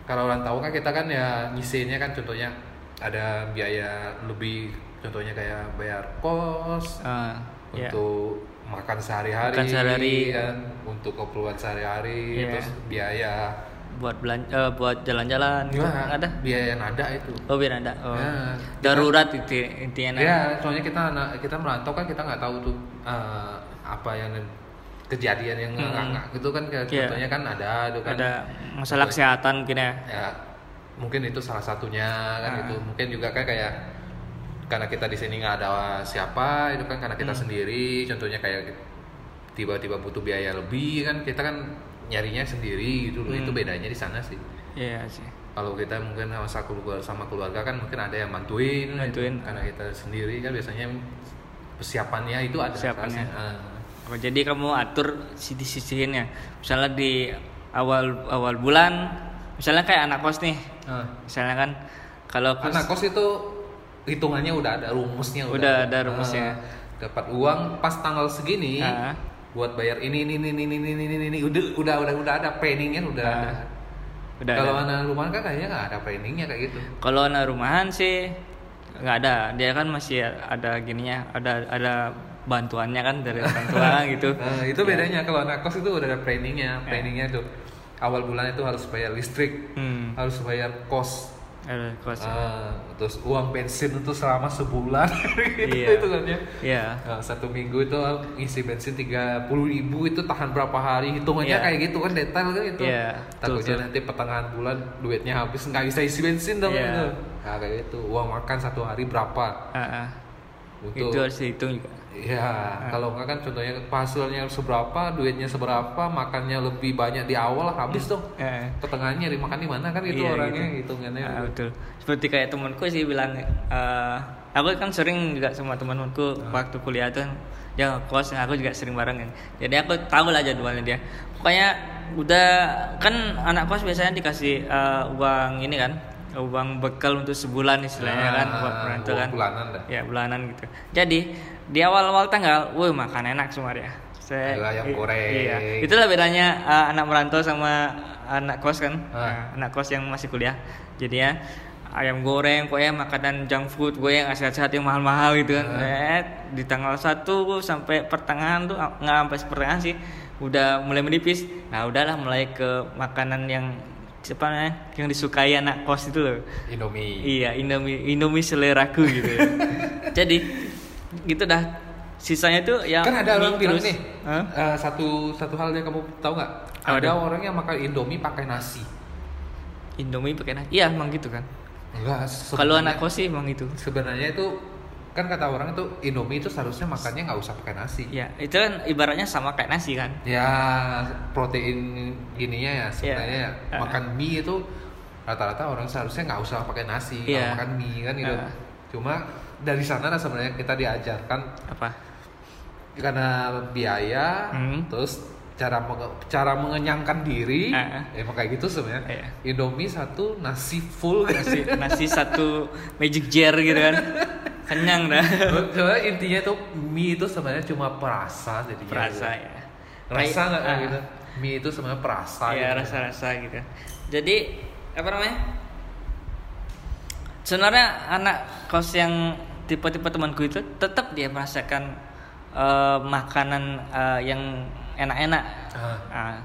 kalau orang tahu kan kita kan ya nyisiinnya kan contohnya ada biaya lebih contohnya kayak bayar kos ya. untuk makan sehari-hari Makan sehari. kan untuk keperluan sehari-hari Iya. terus biaya buat belanja buat jalan-jalan gitu ada biaya nada itu oh biar ada oh. Ya, darurat itu intinya nah. ya soalnya kita anak kita merantau kan kita nggak tahu tuh eh, apa yang kejadian yang Hmm. nggak gitu kan kayak Iya. contohnya kan ada tuh kan ada masalah kesehatan mungkin ya ya mungkin itu salah satunya kan Ah. itu mungkin juga kan kayak karena kita di sini nggak ada siapa itu kan karena kita Hmm. sendiri contohnya kayak tiba-tiba butuh biaya lebih kan kita kan nyarinya sendiri gitu loh itu Hmm. bedanya di sana sih iya sih kalau kita mungkin sama keluarga sama keluarga kan mungkin ada yang bantuin, Bantuin. karena kita sendiri kan biasanya persiapannya itu ada Persiapannya. Oh, jadi kamu atur si disisihinnya. Misalnya di awal awal bulan, misalnya kayak anak kos nih. Ah. Misalnya kan kalau anak kos itu hitungannya udah ada rumusnya Udah ada rumusnya. Ah, dapat uang pas tanggal segini Ah. buat bayar ini ini ini ini ini ini ini, udah udah udah udah ada planningnya udah Ah. ada udah kalau anak rumahan kan kayaknya nggak ada planningnya kayak gitu Kalau anak rumahan sih nggak ada. Dia kan masih ada gininya, ada ada bantuannya kan dari orang tua gitu. Nah, itu Ya. bedanya kalau anak kos itu udah ada planningnya planningnya tuh awal bulan itu harus bayar listrik Hmm. harus bayar kos Ada. Ah, terus uang bensin itu selama sebulan gitu Iya. itu kan ya Iya. Nah, satu minggu itu ngisi bensin tiga puluh ribu itu tahan berapa hari hitungannya Iya. kayak gitu kan detail kan itu Iya, takutnya nanti pertengahan bulan duitnya habis nggak bisa isi bensin dong Iya. itu nah kayak gitu uang makan satu hari berapa Ah, ah. Untuk Itu harus dihitung juga. ya kalau nggak kan contohnya hasilnya seberapa duitnya seberapa makannya lebih banyak di awal habis dong Eh. pertengahannya dimakan di mana kan itu Iya, orangnya gitu. hitungannya Ah, betul. Seperti kayak temanku sih bilang, eh, aku kan sering juga sama teman-temanku Ah. waktu kuliah tuh dia kos, aku juga sering bareng kan. Jadi aku tahu lah jadwalnya dia. Pokoknya udah kan anak kos biasanya dikasih eh, uang ini kan, uang bekal untuk sebulan istilahnya kan, Ah, buat merantau uang kan. bulanan dah. Ya bulanan gitu. Jadi di awal-awal tanggal, wah makan enak semua dia. Saya, ayam goreng. Iya. Itulah bedanya uh, anak merantau sama anak kos kan. Ah. Nah, anak kos yang masih kuliah. Jadi ya ayam goreng, pokoknya makanan junk food, gue yang sehat-sehat yang mahal-mahal gitu kan. Ah. Eh, di tanggal 1 sampai pertengahan tuh nggak sampai pertengahan sih udah mulai menipis. Nah, udahlah mulai ke makanan yang siapa namanya yang disukai anak kos itu loh. Indomie Iya, Indomie Indomie seleraku gitu. Jadi gitu dah. Sisanya tuh ya kan ada orang bilang nih Hah? eh, satu satu hal yang kamu tahu nggak ada tuh? orang yang makan indomie pakai nasi Indomie pakai nasi. Iya, emang gitu kan. enggak Kalau anak kos sih emang itu. sebenarnya itu kan kata orang itu indomie itu seharusnya makannya nggak usah pakai nasi Ya, itu kan ibaratnya sama kayak nasi kan. ya protein gininya ya sebenarnya Iya. ya, makan mie itu rata-rata orang seharusnya nggak usah pakai nasi Iya. kalau makan mie kan gitu Ah. cuma dari sana lah sebenarnya kita diajarkan Apa? karena biaya Hmm. terus cara menge- cara mengenyangkan diri Ah. emang kayak gitu sebenarnya Iya. Indomie satu nasi full Nasi nasi satu magic jar gitu kan. Kenyang dah. Soalnya intinya tuh mie itu sebenarnya cuma perasa jadi Perasa ya. rasa nggak Ah. gitu mie itu sebenarnya perasa Iya, gitu. rasa-rasa gitu. Jadi apa namanya? Sebenarnya anak kos yang tipe-tipe temanku itu tetap dia merasakan eh, makanan eh, yang enak-enak Ah. Ah,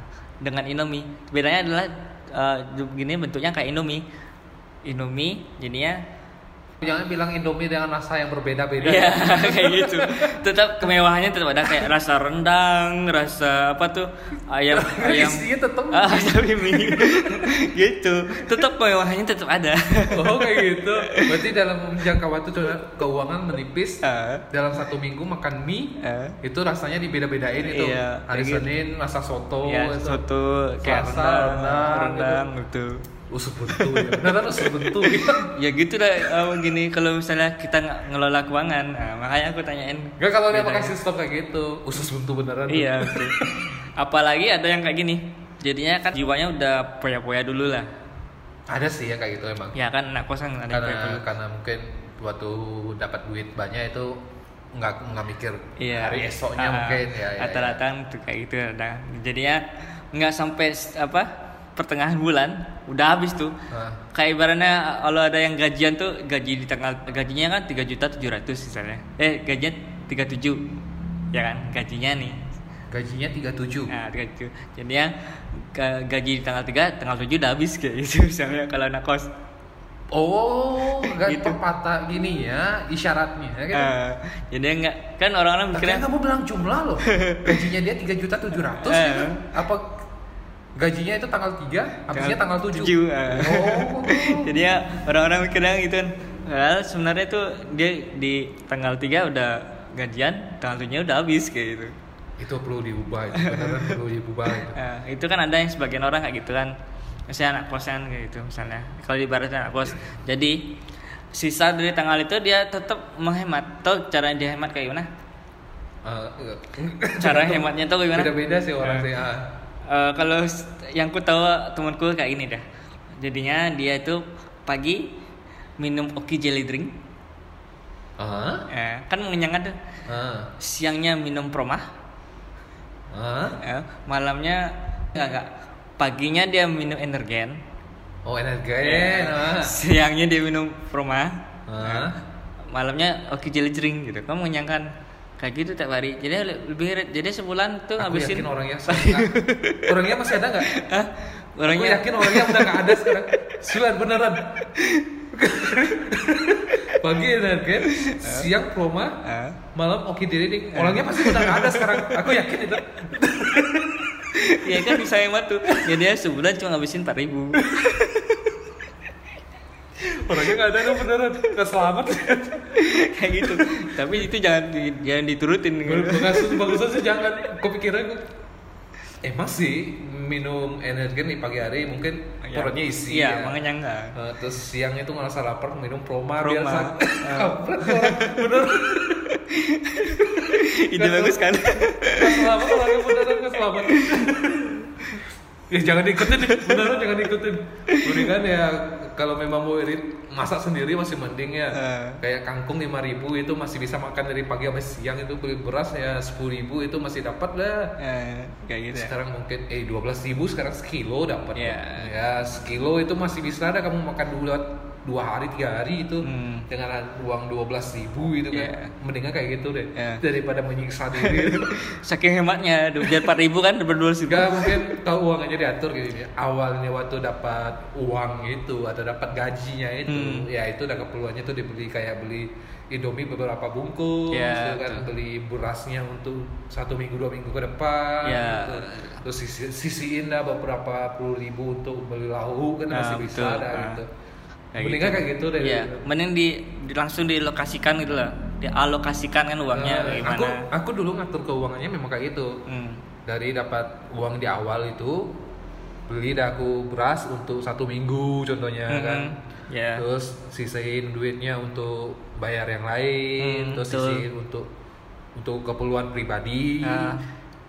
dengan Indomie. Bedanya adalah eh, gini bentuknya kayak Indomie. Indomie jadinya jangan bilang Indomie dengan rasa yang berbeda-beda Iya kayak gitu. Tetap kemewahannya tetap ada kayak rasa rendang, rasa apa tuh ayam ayam. isinya tetap Ah, tapi mie. gitu. Tetap kemewahannya tetap ada. oh kayak gitu berarti dalam jangka waktu keuangan menipis Ah. dalam satu minggu makan mie Ah. itu rasanya dibeda-bedain itu Iya, hari gitu. Senin rasa soto ya, itu. soto kayak rendang, rendang, rendang gitu. Usus buntu ya beneran usus buntu Ya gitu dah eh, gini kalau misalnya kita ngelola keuangan, nah, makanya aku tanyain. Enggak kalau dia bedanya. pakai sistem kayak gitu usus buntu beneran Iya betul. apalagi ada yang kayak gini jadinya kan jiwanya udah poya-poya dulu lah ada sih ya kayak gitu emang ya kan anak kosan ada yang poya karena karena mungkin waktu dapat duit banyak itu nggak nggak mikir Iya. hari esoknya Ah, mungkin ya, ya, rata-rata tuh kayak gitu ada. Jadinya nggak sampai apa pertengahan bulan udah habis tuh. Ah. Kayak ibaratnya kalau ada yang gajian tuh gaji di tanggal gajinya kan tiga juta tujuh ratus misalnya. Eh gajinya 37 ya kan gajinya nih. gajinya 37 Nah, 37. Jadinya ga- gaji di tanggal 3, tanggal 7 udah habis kayak gitu misalnya kalau anak kos. oh nggak Gitu. patah gini ya isyaratnya ya kan Eh, jadinya nggak kan orang-orang mikirnya kamu bilang jumlah loh gajinya dia tiga juta tujuh ratus Eh. gitu. apa gajinya itu tanggal 3 habisnya tanggal 7 tujuh, eh. oh Jadi ya orang-orang mikirnya gitu kan. Padahal sebenarnya tuh dia di tanggal 3 udah gajian, tanggal 7 udah habis kayak gitu. itu perlu diubah itu beneran perlu diubah itu Nah, itu kan ada yang sebagian orang kayak gitu kan. Misalnya anak kosan kayak gitu misalnya. Kalau ibaratnya anak kos. Jadi sisa dari tanggal itu dia tetap menghemat. Tahu cara dia hemat kayak gimana? Eh, Cara hematnya tuh gimana? beda-beda sih orang Eh. sih ah. Eh, kalau yang ku tahu temanku kayak gini dah. Jadinya dia itu pagi minum oki jelly drink. Eh, kan mengenyangkan tuh. ah, Siangnya minum promah, ah. eh, malamnya enggak enggak. Paginya dia minum energen, oh energen ah. siangnya dia minum promah, Ah. eh, malamnya oki jelly drink gitu. Kamu mengenyangkan kayak gitu tiap hari. Jadi lebih jadi sebulan tuh Aku ngabisin yakin orangnya orangnya masih ada nggak? Hah? Aku orangnya yakin orangnya udah nggak ada sekarang. Sulan beneran. Pagi energen, siang proma, Ah. malam oke diri Orangnya pasti udah nggak ada sekarang. Aku yakin itu. ya kan bisa hemat tuh. Ya dia sebulan cuma ngabisin 4000 ribu. Orangnya nggak ada tuh beneran. Nggak selamat. kayak gitu. Tapi itu jangan di- jangan diturutin. gitu. Bagus, bagusan sih jangan. Kepikiran gue. Emang sih minum energen di pagi hari mungkin Ya. perutnya isi. Iya, ya. makanya enggak. Eh, terus siangnya tuh ngerasa lapar minum proma, biar Proma. sak- Ah. Orang. bener Ide bagus kan? Selamat orangnya beneran selamat ya jangan diikutin beneran jangan diikutin mendingan ya kalau memang mau irit masak sendiri masih mending ya Eh. kayak kangkung 5000 itu masih bisa makan dari pagi sampai siang itu beli beras ya 10000 itu masih dapat lah Eh, kayak gitu ya. sekarang mungkin eh 12.000 sekarang sekilo dapat Iya. ya sekilo itu masih bisa ada kamu makan dua dua hari tiga hari itu Hmm. dengan uang 12.000 itu kan Iya. mendingan kayak gitu deh Iya. daripada menyiksa diri Saking hematnya, aduh, biar 4000 kan berdua sih. Gak mungkin kalau uang aja diatur gitu ya. Awalnya waktu dapat uang itu atau dapat gajinya itu, Hmm. ya itu udah keperluannya tuh dibeli kayak beli Indomie beberapa bungkus, Ya, gitu kan betul. beli berasnya untuk satu minggu dua minggu ke depan, Ya. gitu. terus sisi, sisiin dah beberapa puluh ribu untuk beli lauk kan Nah, masih bisa betul. ada Nah, gitu. Kayak Mendingan gitu. kayak gitu deh. Iya, mending di, di- langsung dilokasikan gitu lah. Dialokasikan kan uangnya Nah, gimana. aku aku dulu ngatur keuangannya memang kayak gitu. Hmm. dari dapat uang di awal itu beli dah aku beras untuk satu minggu contohnya Mhm, kan ya. terus sisain duitnya untuk bayar yang lain Hmm, terus betul. sisihin untuk untuk keperluan pribadi Ah.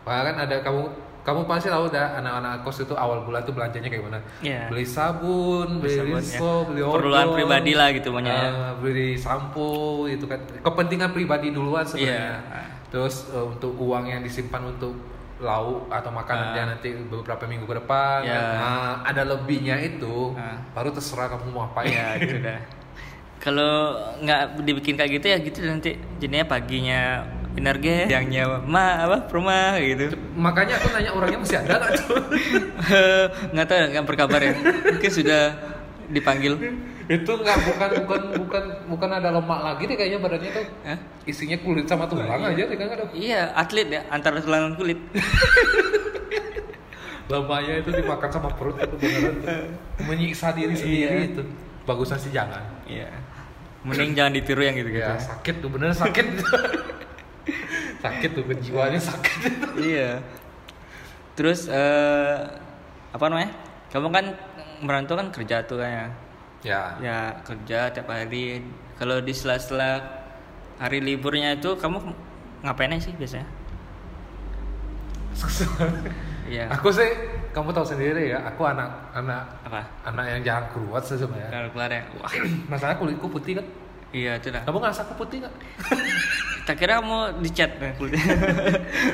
bahkan ada kamu kamu pasti tahu dah anak-anak kos itu awal bulan tuh belanjanya kayak mana Iya. beli sabun beli Sabun, rinso ya. beli Keperluan odol, pribadi lah gitu maunya ya. ah, beli sampo itu kan kepentingan pribadi duluan sebenarnya Iya. terus eh, untuk uang yang disimpan untuk lauk atau makanan dia nanti beberapa minggu ke depan Ya. nah ada lebihnya itu Ah. baru terserah kamu mau apain ya gitu dah kalau nggak dibikin kayak gitu ya gitu nanti jadinya paginya energi siangnya ma apa rumah gitu. Makanya aku nanya orangnya masih ada nggak tuh nggak tahu nggak berkabar ya. Mungkin sudah dipanggil. Itu nggak bukan bukan bukan bukan ada lemak lagi deh kayaknya badannya tuh. Hah? isinya kulit sama tulang aja deh kan ada. Iya atlet ya antara tulang dan kulit. Lemaknya itu dimakan sama perut itu beneran tuh. menyiksa diri sendiri Iya. itu. Bagusnya sih jangan. Iya. Mending jangan ditiru yang gitu gitu ya sakit tuh bener sakit sakit tuh jiwanya sakit iya terus eh apa namanya kamu kan merantau kan kerja tuh kayaknya ya ya kerja tiap hari kalau di sela-sela hari liburnya itu kamu ngapain sih biasanya Iya. Aku sih kamu tahu sendiri ya, aku anak anak Apa? anak yang jarang keluar sih sebenarnya. Keluar ya. Wah. Masalahnya kulitku putih kan. Iya itu dah. Kamu ngerasa aku putih nggak? Tak kira mau dicat nah, kulitnya.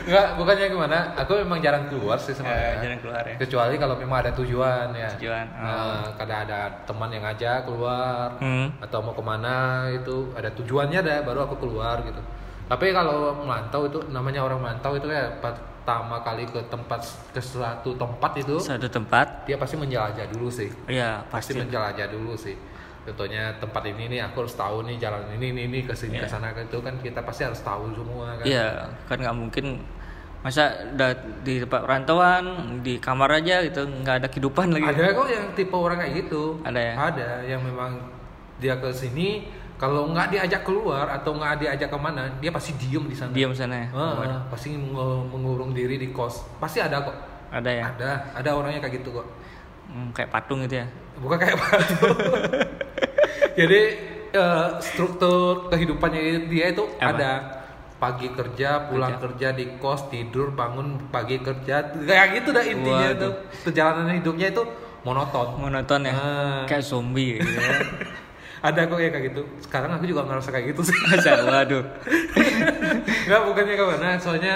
Enggak, bukannya gimana. Aku memang jarang keluar sih Ya, sebenarnya. jarang keluar ya. Kecuali kalau memang ada tujuan ya. Tujuan, oh. Nah, kadang ada teman yang ngajak keluar Hmm. atau mau ke mana itu ada tujuannya dah baru aku keluar gitu. Tapi kalau melantau itu namanya orang melantau itu ya pertama kali ke tempat ke suatu tempat itu Satu tempat. dia pasti menjelajah dulu sih. Iya Pasti pasti. menjelajah dulu sih. Contohnya tempat ini nih aku harus tahu nih jalan ini ini ini ke sini ke Iya. sana itu kan kita pasti harus tahu semua kan. Iya kan nggak mungkin masa udah di tempat perantauan di kamar aja gitu nggak ada kehidupan lagi. Ada kok yang tipe orang kayak gitu. Ada ya? Ada yang memang dia ke sini kalau nggak diajak keluar atau nggak diajak ke mana dia pasti diem di sana. Diam sana ya. Ah, pasti meng- mengurung diri di kos. Pasti ada kok. Ada ya. Ada, ada orangnya kayak gitu kok. Hmm, kayak patung gitu ya. Bukan kayak batu. Jadi eh, struktur kehidupannya dia itu Apa? ada pagi kerja, pulang kerja. di kos, tidur, bangun, pagi kerja, kayak gitu dah intinya Waduh. tuh. Perjalanan hidupnya itu monoton. Monoton ya. Ah. Kayak zombie gitu ya. Ada kok ya kayak gitu. Sekarang aku juga ngerasa kayak gitu sih. Waduh. Enggak bukannya ke mana, soalnya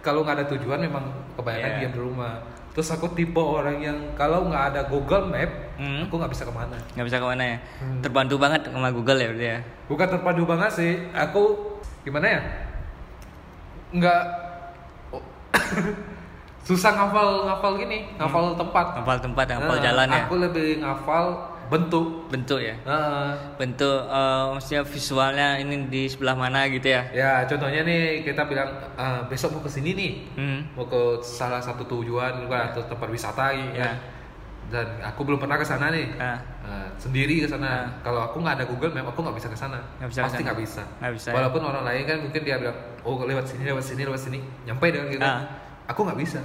kalau nggak ada tujuan memang kebanyakan Iya. diam di rumah. Terus aku tipe orang yang kalau nggak ada Google Map, Hmm. aku nggak bisa ke mana. nggak bisa ke mana ya. Hmm. Terbantu banget sama Google ya berarti ya. Bukan terpadu banget sih. Aku gimana ya? Nggak oh, susah ngafal ngafal gini, ngafal tempat. Ngapal tempat, ngapal Nah, jalan ya. Aku lebih ngafal bentuk. Bentuk ya. Nah, Bentuk eh, maksudnya visualnya ini di sebelah mana gitu ya. ya contohnya nih kita bilang "Ah, besok mau ke sini nih. Hmm. mau ke salah satu tujuan gitu kan atau tempat wisata gitu Ya. kan. Dan aku belum pernah ke sana nih. Ah. Nah, sendiri ke sana. Ah. Kalau aku nggak ada Google Map, aku nggak bisa ke sana. Pasti nggak bisa. Nggak bisa, ya. Walaupun orang lain kan mungkin dia bilang, oh lewat sini, lewat sini, lewat sini, nyampe dengan gitu. Ah. Aku nggak bisa.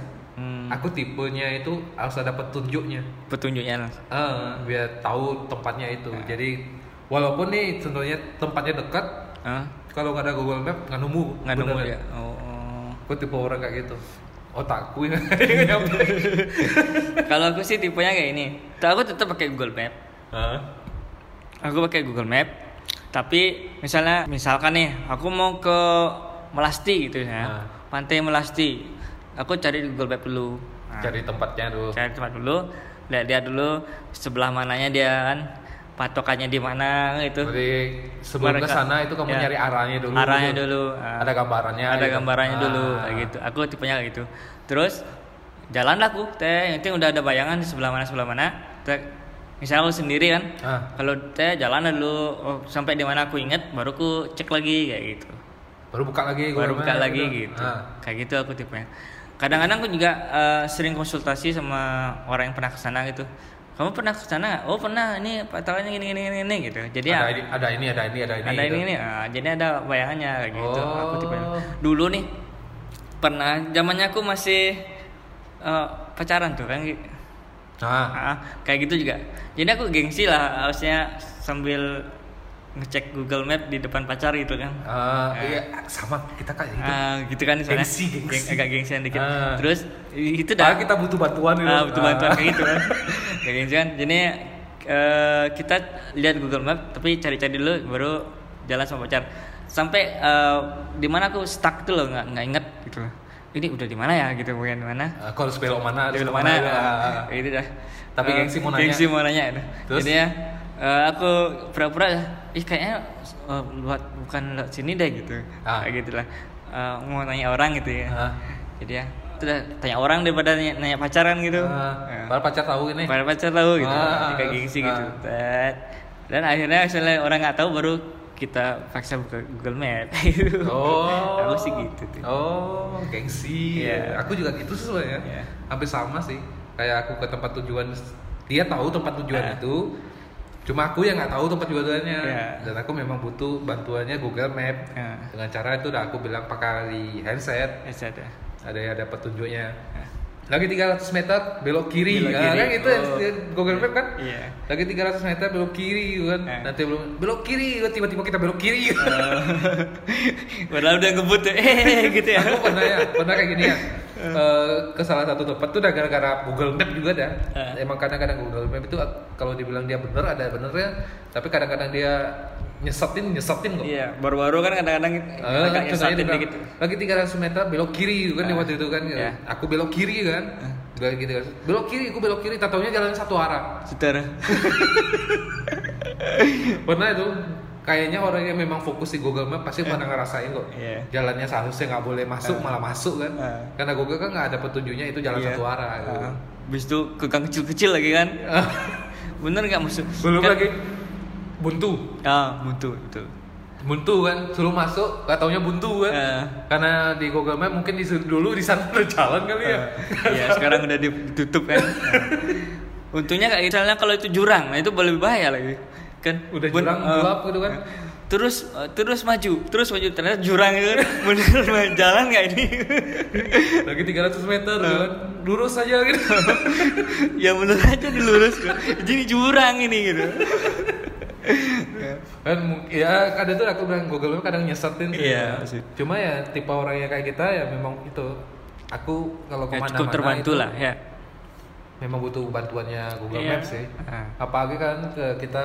Aku tipenya itu harus ada petunjuknya. Petunjuknya langsung. Ah, biar tahu tempatnya itu. Ah. Jadi walaupun nih contohnya tempatnya dekat, Hah? kalau nggak ada Google Map nggak nemu. nggak nemu ya. Oh, oh. Aku tipe orang kayak gitu. Otakku yang nyampe. Kalau aku sih tipenya kayak ini. Tuh aku tetap pakai Google Map. Hah? Aku pakai Google Map. Tapi misalnya misalkan nih aku mau ke Melasti gitu ya. Ah. Pantai Melasti. Aku cari di Google Map dulu. Nah, Cari tempatnya dulu. cari tempat dulu. Lihat dia dulu sebelah mananya dia kan. Patokannya di mana gitu. Berarti sebelum ke sana itu kamu ya. nyari arahnya dulu. Arahnya dulu. ah. Ada gambarannya. ada gitu. gambarannya dulu Ah. kayak gitu aku tipenya kayak gitu terus jalan lah aku teh yang penting udah ada bayangan di sebelah mana sebelah mana teh misalnya aku sendiri kan Ah. kalau teh jalan dulu oh, sampai di mana aku inget baru aku cek lagi kayak gitu Baru buka lagi. baru buka lagi gitu. gitu Ah. kayak gitu aku tipenya kadang-kadang aku juga eh, sering konsultasi sama orang yang pernah ke sana gitu kamu pernah ke sana nggak? oh pernah ini patokannya gini gini gini, gini gitu jadi ya ada, ini, ada ini, ada ini, ada ini. ada gitu. ini nih ah, jadi ada bayangannya gitu aku tipe Oh. dulu nih pernah zamannya aku masih eh, pacaran tuh kan Nah, Ah, kayak gitu juga jadi aku gengsi lah harusnya sambil ngecek Google Map di depan pacar gitu kan ah, iya, sama kita kayak gitu. Ah, gitu kan soalnya Gengsi, gengsi. Geng- agak gengsian dikit Ah. terus itu dah kita butuh bantuan gitu. Ah, butuh bantuan Ah. kayak gitu kan. Kayak kan. Jadi eh, kita lihat Google Map tapi cari-cari dulu baru jalan sama pacar. Sampai eh, di mana aku stuck tuh loh nggak nggak inget gitu. Ini udah di mana ya gitu bukan di mana? Harus belok mana, harus mana? Ah, ah. Ah, Kayak gitu dah. Tapi Eh, gengsi mau nanya. Gengsi mau nanya. Terus? Jadi ya eh, aku pura-pura ih kayaknya buat bukan lewat sini deh gitu. Ah. Kayak gitulah. Eh, mau nanya orang gitu ya. Ah. Jadi ya itu dah tanya orang daripada nanya, nanya pacaran gitu. Ah, Ya. Pacar tahu ini. Pada pacar tahu gitu, Ah, kayak gengsi ah. gitu. Dan akhirnya misalnya orang nggak tahu baru kita paksa buka Google Map. gitu. Oh. Aku sih gitu tuh. Oh, gengsi. Iya. Aku juga gitu sih sebenarnya. Iya. Hampir sama sih. Kayak aku ke tempat tujuan, dia tahu tempat tujuan Ah. itu. Cuma aku yang nggak tahu tempat tujuannya. Iya. Dan aku memang butuh bantuannya Google Map. Ah. Dengan cara itu udah aku bilang pakai handset. Ya ada. Ada ada petunjuknya. Ah. Lagi 300 meter belok kiri. Belok Ah, kiri. kan itu Oh. Google Map kan? Iya. Lagi 300 meter belok kiri gitu kan. Ah. Nanti belum belok kiri, tiba-tiba kita belok kiri. Padahal udah ngebut eh gitu ya. aku pernah ya pernah kayak gini ya eh, ke salah satu tempat tuh udah gara-gara Google Map juga dah. Eh. Emang kadang-kadang Google Map itu kalau dibilang dia bener ada benernya, tapi kadang-kadang dia nyesetin nyesetin kok. Iya, baru-baru kan kadang-kadang Eh, dia bilang, dikit. lagi 300 meter belok kiri gitu kan Ah. waktu itu kan Iya. aku belok kiri kan Gak gitu kan belok kiri aku belok kiri tatonya jalan satu arah Saudara. pernah itu kayaknya orang yang memang fokus di Google Map pasti pernah ngerasain kok Iya. jalannya seharusnya nggak boleh masuk malah masuk kan Ah. karena Google kan nggak ada petunjuknya itu jalan Iya. satu arah gitu. Ah, Habis itu ke gang kecil-kecil lagi kan. Bener nggak masuk? belum Kan- lagi buntu Ah, buntu itu. buntu kan suruh masuk gak taunya buntu kan Ah. karena di Google Map mungkin di dulu di sana ada jalan kali ya Iya, sekarang udah ditutup kan. Nah. Untungnya kayak misalnya kalau itu jurang, nah itu lebih bahaya lagi. Kan Udah Ben- jurang, gelap gitu kan. Terus eh, terus maju, terus maju ternyata jurang itu bener jalan nggak ini? lagi 300 meter Ah. gitu kan lurus aja gitu ya bener aja dilurus kan. Jadi jurang ini gitu. Kan ya kadang tuh aku bilang Google Map kadang nyesetin sih. Iya, sih. cuma ya tipe orang yang kayak kita ya memang itu aku kalau Ya, ke mana-mana cukup terbantu itu lah ya. memang butuh bantuannya Google Iya. Maps sih Ah. apalagi kan ke- kita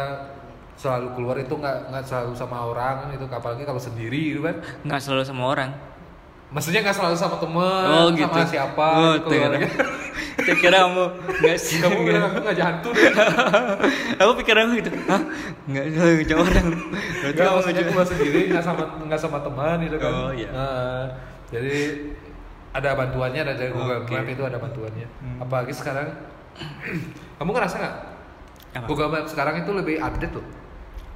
selalu keluar itu nggak nggak selalu sama orang kan itu apalagi kalau sendiri gitu kan Nggak selalu sama orang. Maksudnya nggak selalu sama temen Oh gitu. sama siapa Oh, gitu, keluarga. Saya kira kamu nggak sih. kamu bilang aku nggak hantu deh aku pikir aku gitu. Hah? Nggak selalu ngejauh orang. Berarti Enggak, kamu maksudnya keluar sendiri nggak sama nggak sama teman gitu kan. Oh, iya. Nah, jadi ada bantuannya ada dari Google Oke. Map itu ada bantuannya. Hmm. Apalagi sekarang kamu ngerasa nggak Apa? Google Map sekarang itu lebih update loh.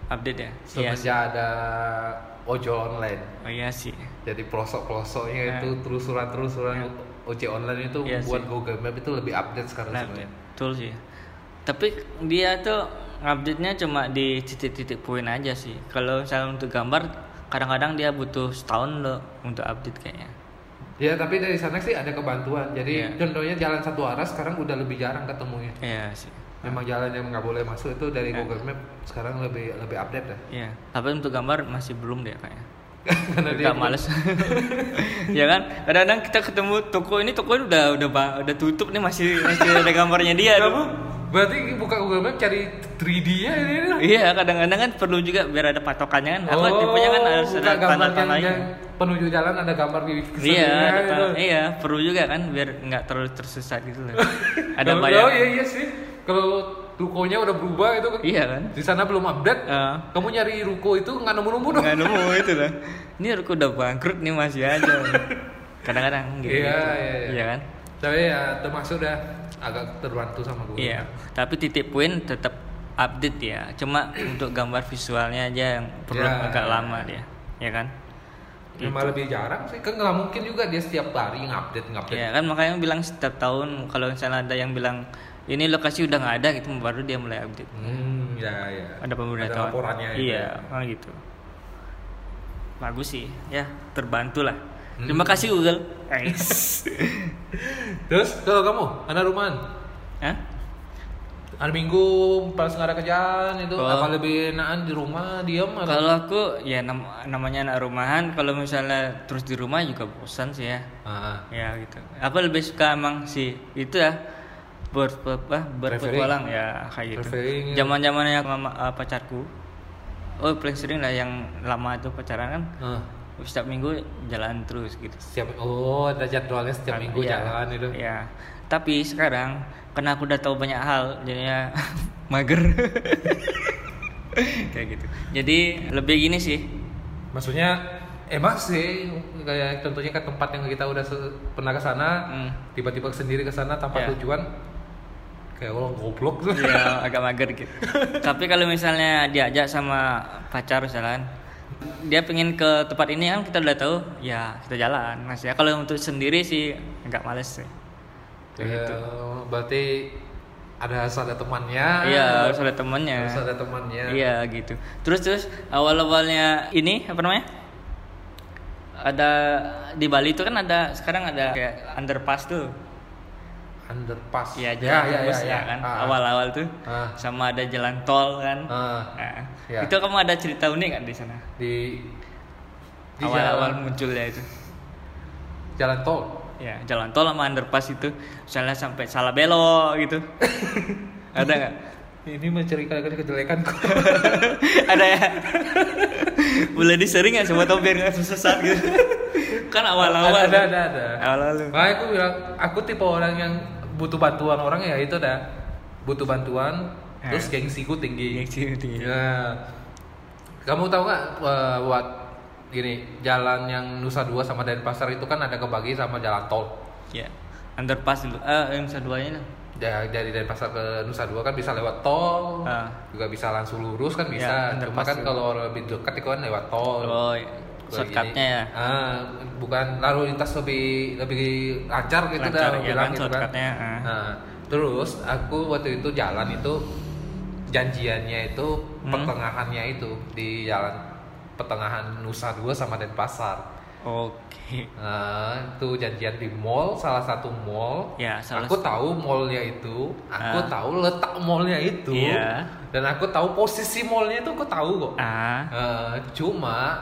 Update ya? Semenjak ada ojol online. Oh iya sih. Jadi pelosok-pelosoknya Nah. itu telusuran-telusuran Ya. ojek online itu Iya buat sih. Google Map itu lebih update sekarang Nah, sebenarnya. betul sih. Tapi dia tuh update-nya cuma di titik-titik poin aja sih. Kalau misalnya untuk gambar, kadang-kadang dia butuh setahun loh untuk update kayaknya. Ya tapi dari sana sih ada kebantuan. Jadi Iya. contohnya jalan satu arah sekarang udah lebih jarang ketemunya. Iya sih. Memang jalan yang nggak boleh masuk itu dari Nah. Google Map sekarang lebih lebih update ya. Iya. Tapi untuk gambar masih belum deh kayaknya. Karena dia males. ya kan? Kadang-kadang kita ketemu toko ini toko ini udah udah udah tutup nih masih masih ada gambarnya dia. Kamu berarti buka Google Map cari 3D-nya ini. ini. Iya, kadang-kadang kan perlu juga biar ada patokannya kan. Aku Oh, tipenya kan harus ada tanda-tandanya. penuju jalan ada gambar di Iya, gitu. iya, perlu juga kan biar nggak terlalu tersesat gitu loh. ada Kalau- bayang. Oh iya iya sih. Kalau rukonya udah berubah itu kan. Iya kan? Di sana belum update. Eh, Kamu nyari ruko itu nggak nemu-nemu dong. nggak nemu itu lah. Ini aku udah bangkrut nih masih aja. Kadang-kadang gitu. Iya, iya, iya. Iya kan? Tapi ya termasuk udah agak terbantu sama Google. Iya. Tapi titik poin tetap update ya. Cuma untuk gambar visualnya aja yang perlu Ya. agak lama dia. Ya kan? Memang lebih jarang sih. Kan nggak mungkin juga dia setiap hari ngupdate ngupdate. Ya kan makanya bilang setiap tahun kalau misalnya ada yang bilang ini lokasi udah nggak ada gitu baru dia mulai update. Hmm, ya ya. Ada pemberitahuan. laporannya itu Iya, ya. oh gitu. Bagus sih, ya terbantu lah. Hmm. Terima kasih Google. Guys. Terus kalau kamu anak rumahan, Hah? hari Minggu pas nggak ada kerjaan itu Oh. apa lebih enakan di rumah diam atau? Kalau aku ya nam- namanya anak rumahan, kalau misalnya terus di rumah juga bosan sih ya. Ah, Ya gitu. Apa lebih suka emang sih itu ya ber, ber, apa, berpetualang ya kayak gitu. Zaman zamannya mama eh, pacarku. Oh paling sering lah yang lama itu pacaran kan. ah. Setiap minggu jalan terus gitu. Setiap oh ada jadwalnya setiap minggu Iya, jalan itu. Iya. Tapi sekarang karena aku udah tahu banyak hal, jadinya mager. Kayak gitu. Jadi lebih gini sih. Maksudnya emang sih kayak contohnya ke tempat yang kita udah pernah ke sana, Hmm. tiba-tiba sendiri ke sana tanpa Iya. tujuan kayak orang goblok tuh. ya agak mager gitu. Tapi kalau misalnya diajak sama pacar misalkan, dia pengen ke tempat ini kan kita udah tahu, ya kita jalan. Mas ya kalau untuk sendiri sih agak males sih. Kayak Ya, gitu. Berarti ada harus ada temannya. Iya harus ada temennya. Harus ada temannya. Iya gitu. Terus terus awal awalnya ini apa namanya? Ada di Bali itu kan ada sekarang ada kayak underpass tuh. Underpass. Iya ya, jalan ya, tembus ya, ya, ya. kan. Ah, Awal-awal tuh. Ah. Sama ada jalan tol kan. Ah. Nah, Ya. Itu kamu ada cerita unik kan di sana? di di Awal-awal munculnya itu. jalan tol. ya jalan tol sama underpass itu misalnya sampai salah belok gitu ada nggak Ini menceritakan kejelekanku. ada ya boleh disering nggak sama tau biar nggak sesat gitu kan awal-awal ada, ada, ada. awal-awal Makanya aku bilang, aku tipe orang yang butuh bantuan orang ya itu dah. Butuh bantuan, Eh. terus gengsiku tinggi. Gengsi tinggi. Ya. Kamu tahu nggak eh, buat gini jalan yang Nusa Dua sama Denpasar itu kan ada kebagi sama jalan tol. ya underpass dulu eh yang keduanya nih Ya, dari Denpasar ke Nusa Dua kan bisa lewat tol, Ah. juga bisa langsung lurus kan Ya, bisa. Cuma underpass kan kalau lebih dekat itu kan lewat tol. oh iya. Shortcutnya ya Ah, bukan lalu lintas lebih lebih lancar gitu Lancar, dah ya bilang kan, gitu kan. ah. Nah, terus aku waktu itu jalan itu janjiannya itu Hmm. pertengahannya itu di jalan pertengahan Nusa Dua sama Denpasar. oke Nah, itu janjian di mall, salah satu mall. Ya, salah aku tahu mallnya itu, aku Ah. tahu letak mallnya itu, Iya. dan aku tahu posisi mallnya itu aku tahu kok. ah Eh, cuma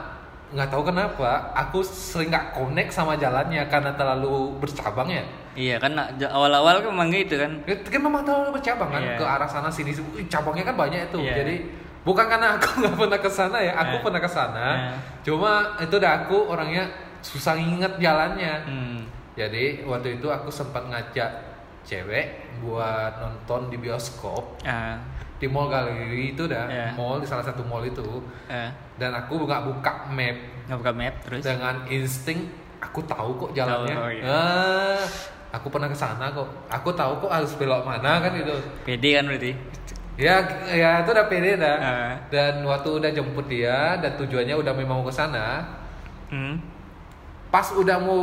nggak tahu kenapa aku sering nggak connect sama jalannya karena terlalu bercabang ya. iya kan awal-awal kan emang gitu kan Itu kan memang terlalu bercabang kan Iya. ke arah sana sini. Cabangnya kan banyak itu. Iya. Jadi bukan karena aku nggak pernah ke sana ya, aku Eh. pernah ke sana. Eh. Cuma itu dah aku orangnya susah nginget jalannya. hmm. Jadi waktu itu aku sempat ngajak cewek buat nonton di bioskop ah di mall galeri itu dah, Iya. mall di salah satu mall itu. eh Dan aku nggak buka map nggak buka map terus dengan insting aku tahu kok jalannya. Tahu, oh iya. Ah, aku pernah ke sana kok. Aku tahu kok harus belok mana kan itu. pede kan berarti Ya, ya itu udah pede dah. Ah. Dan waktu udah jemput dia dan tujuannya udah memang mau ke sana, hmm. pas udah mau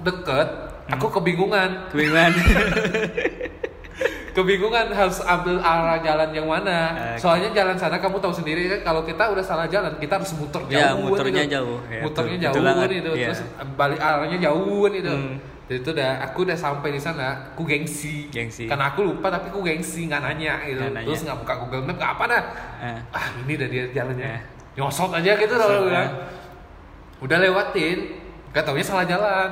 deket, aku Hmm. kebingungan. kebingungan kebingungan harus ambil arah jalan yang mana. Oke. Soalnya jalan sana kamu tahu sendiri kan kalau kita udah salah jalan, kita harus muter jauh. Ya, muternya jauh. Ya, muternya jauh banget. itu. Iya. Terus balik arahnya jauh itu. Hmm. Jadi itu udah aku udah sampai di sana, aku gengsi. Gengsi. Karena aku lupa tapi aku gengsi nggak nanya gitu. Nanya. Terus nggak buka Google Map nggak apa dah. Eh. Ah, ini udah dia jalannya. Eh. Nyosot aja gitu loh eh. Udah lewatin, gak taunya salah jalan.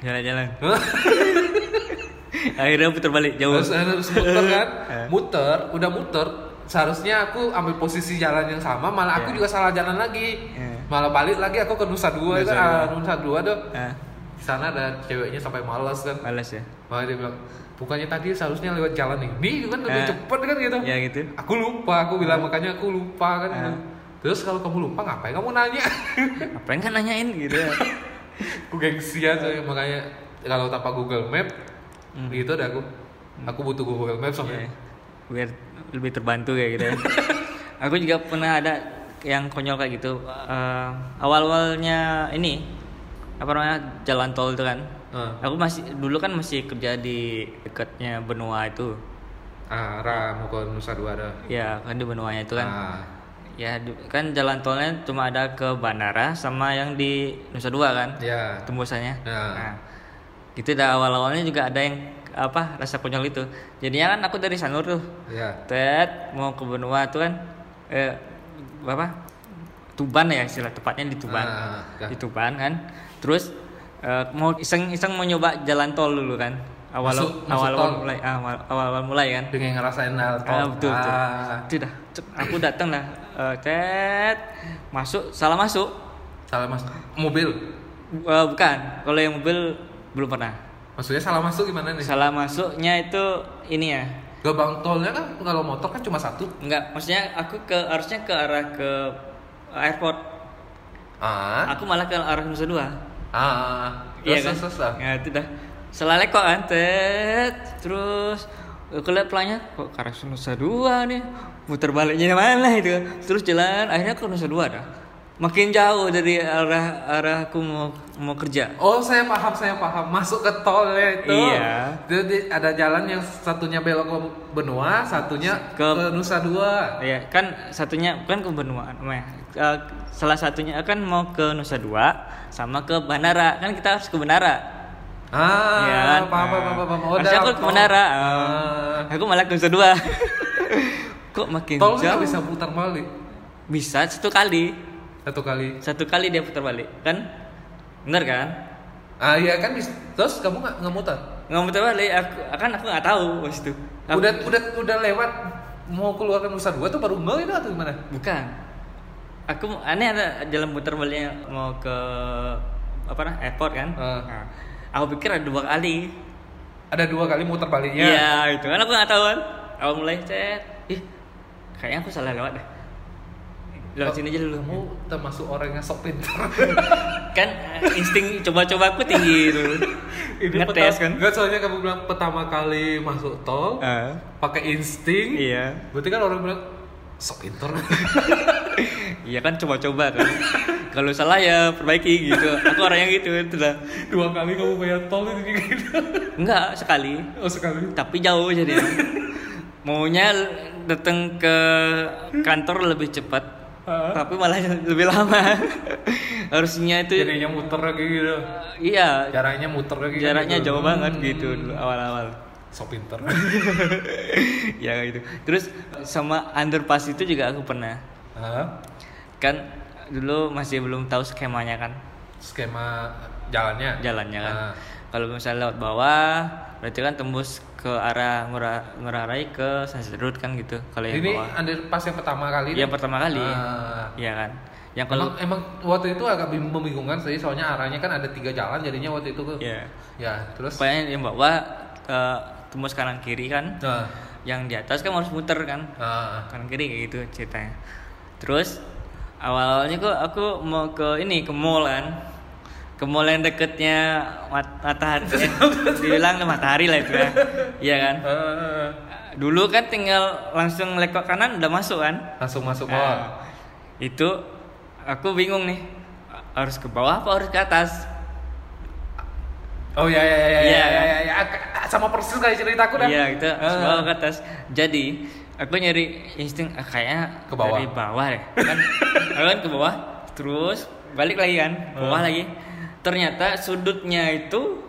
jalan-jalan akhirnya putar balik jauh Harus, harus muter kan Eh. muter udah muter seharusnya aku ambil posisi jalan yang sama malah aku Iya. juga salah jalan lagi Iya. malah balik lagi aku ke Nusa Dua Nusa kan Dua. Nusa Dua tuh ah di sana ada ceweknya sampai malas kan males ya malah dia bilang bukannya tadi seharusnya lewat jalan ini kan lebih Eh. cepet kan gitu ya gitu aku lupa aku bilang makanya aku lupa kan Eh. gitu. terus kalau kamu lupa ngapain kamu nanya apa yang kan nanyain gitu ya aku gengsi aja makanya kalau tanpa Google Map Hmm. gitu dah aku aku butuh Google Map soalnya Iya. biar lebih terbantu kayak gitu aku juga pernah ada yang konyol kayak gitu Eh, awal-awalnya ini apa namanya jalan tol itu kan Ah. aku masih dulu kan masih kerja di dekatnya benua itu Ah, arah mau ke Nusa Dua ada. ya kan di benuanya itu kan Ah, ya kan jalan tolnya cuma ada ke bandara sama yang di Nusa Dua kan ya. tembusannya Ya. nah gitu dah awal-awalnya juga ada yang apa rasa konyol itu jadinya kan aku dari Sanur tuh Ya. Ted mau ke benua tuh kan eh apa Tuban ya istilah tepatnya di Tuban Ah, ya. di Tuban kan terus eh, mau iseng-iseng mau nyoba jalan tol dulu kan awal Masuk- masuk awal, tol. mulai awal awal mulai kan Dengan ngerasain hal tol. Ah, betul, betul. Ah, cek, aku datang lah, eh, Ted, masuk, salah masuk, salah mas mobil. Eh, bukan, kalau yang mobil belum pernah. Maksudnya salah masuk gimana nih? Salah masuknya itu ini ya, Gerbang tolnya kan kalau motor kan cuma satu. enggak, maksudnya aku ke harusnya ke arah ke airport, Ah. aku malah ke arah Nusa Dua. Ah. Iya Terus, kan? terus, terus, ah. Ya itu dah, salah lekok kan, Ted, terus aku lihat pelannya kok ke arah Nusa Dua nih, muter baliknya mana itu, kan. terus jalan, akhirnya ke Nusa Dua dah. Makin jauh dari arah arah aku mau mau kerja. Oh saya paham saya paham masuk ke tolnya itu. Iya. Jadi ada jalan yang satunya belok ke benua, satunya ke, Ke- Nusa Dua. Ya kan satunya bukan ke benua. Eh, salah satunya kan mau ke Nusa Dua sama ke bandara kan kita harus ke bandara. Ah, Iya kan? paham, paham, Nah, paham, paham. Oh, harusnya aku ke tol. bandara. Ah. Aku malah ke Nusa Dua. Kok makin Tol jauh? bisa putar balik Bisa satu kali. Satu kali. Satu kali dia putar balik kan? Bener kan? Ah iya kan terus kamu nggak nggak muter? nggak muter balik aku kan aku nggak tahu pas itu Aku- Udah udah udah lewat mau keluarkan Nusa Dua tuh baru nggak itu atau gimana? bukan aku aneh ada jalan muter baliknya mau ke apa nah airport kan Ah. Nah, aku pikir ada dua kali Ada dua kali muter baliknya. iya itu kan aku nggak tahu kan awal mulai cet ih kayaknya aku salah lewat deh lewat Oh, sini aja dulu. Kamu termasuk orang yang sok pintar. kan eh, insting coba-coba aku tinggi itu ngetes. kan? Enggak soalnya kamu bilang pertama kali masuk tol Ah, pakai insting. iya. Berarti kan orang bilang sok pintar. iya kan coba-coba kan. Kalau salah ya perbaiki gitu. Aku orang yang gitu itu lah. Dua kali kamu bayar tol itu gitu. enggak sekali. Oh sekali. tapi jauh jadi maunya datang ke kantor lebih cepat Ah. tapi malah lebih lama harusnya itu Jadinya muter lagi gitu. iya Jaraknya muter lagi. kan jaraknya gitu. jauh banget gitu dulu awal-awal Sok pintar. ya gitu terus sama underpass itu juga aku pernah Hah? kan dulu masih belum tahu skemanya kan Skema jalannya. jalannya kan Ah. Kalau misalnya lewat bawah berarti kan tembus ke arah ngurah ngurah rai ke Sunset Road kan gitu. Kalau yang Ini bawah. underpass yang pertama kali. yang pertama kali. Ah. Iya kan? Yang kalau Emang, emang waktu itu agak membingungkan sih soalnya arahnya kan ada tiga jalan jadinya waktu itu tuh. ya Ya, terus? Pokoknya yang bawah eh, tembus kanan kiri kan. Nah, yang di atas kan harus muter kan. Nah, kanan kiri kayak gitu ceritanya. Terus awalnya kok aku mau ke ini ke mall kan ke mall yang deketnya mat- matahari. Eh, dibilang matahari lah itu ya. Iya kan? Dulu kan tinggal langsung lekok kanan udah masuk kan? Langsung masuk mall. Nah, itu aku bingung nih harus ke bawah apa harus ke atas? Oh ya ya ya ya Iya, ya, kan? ya, ya, ya. sama persis kayak ceritaku dah. iya gitu. Ke bawah ke atas. Jadi aku nyari insting ah, kayaknya Ke bawah. dari bawah deh. Kan? Kan ke bawah terus balik lagi kan? Ke bawah Hmm. lagi ternyata sudutnya itu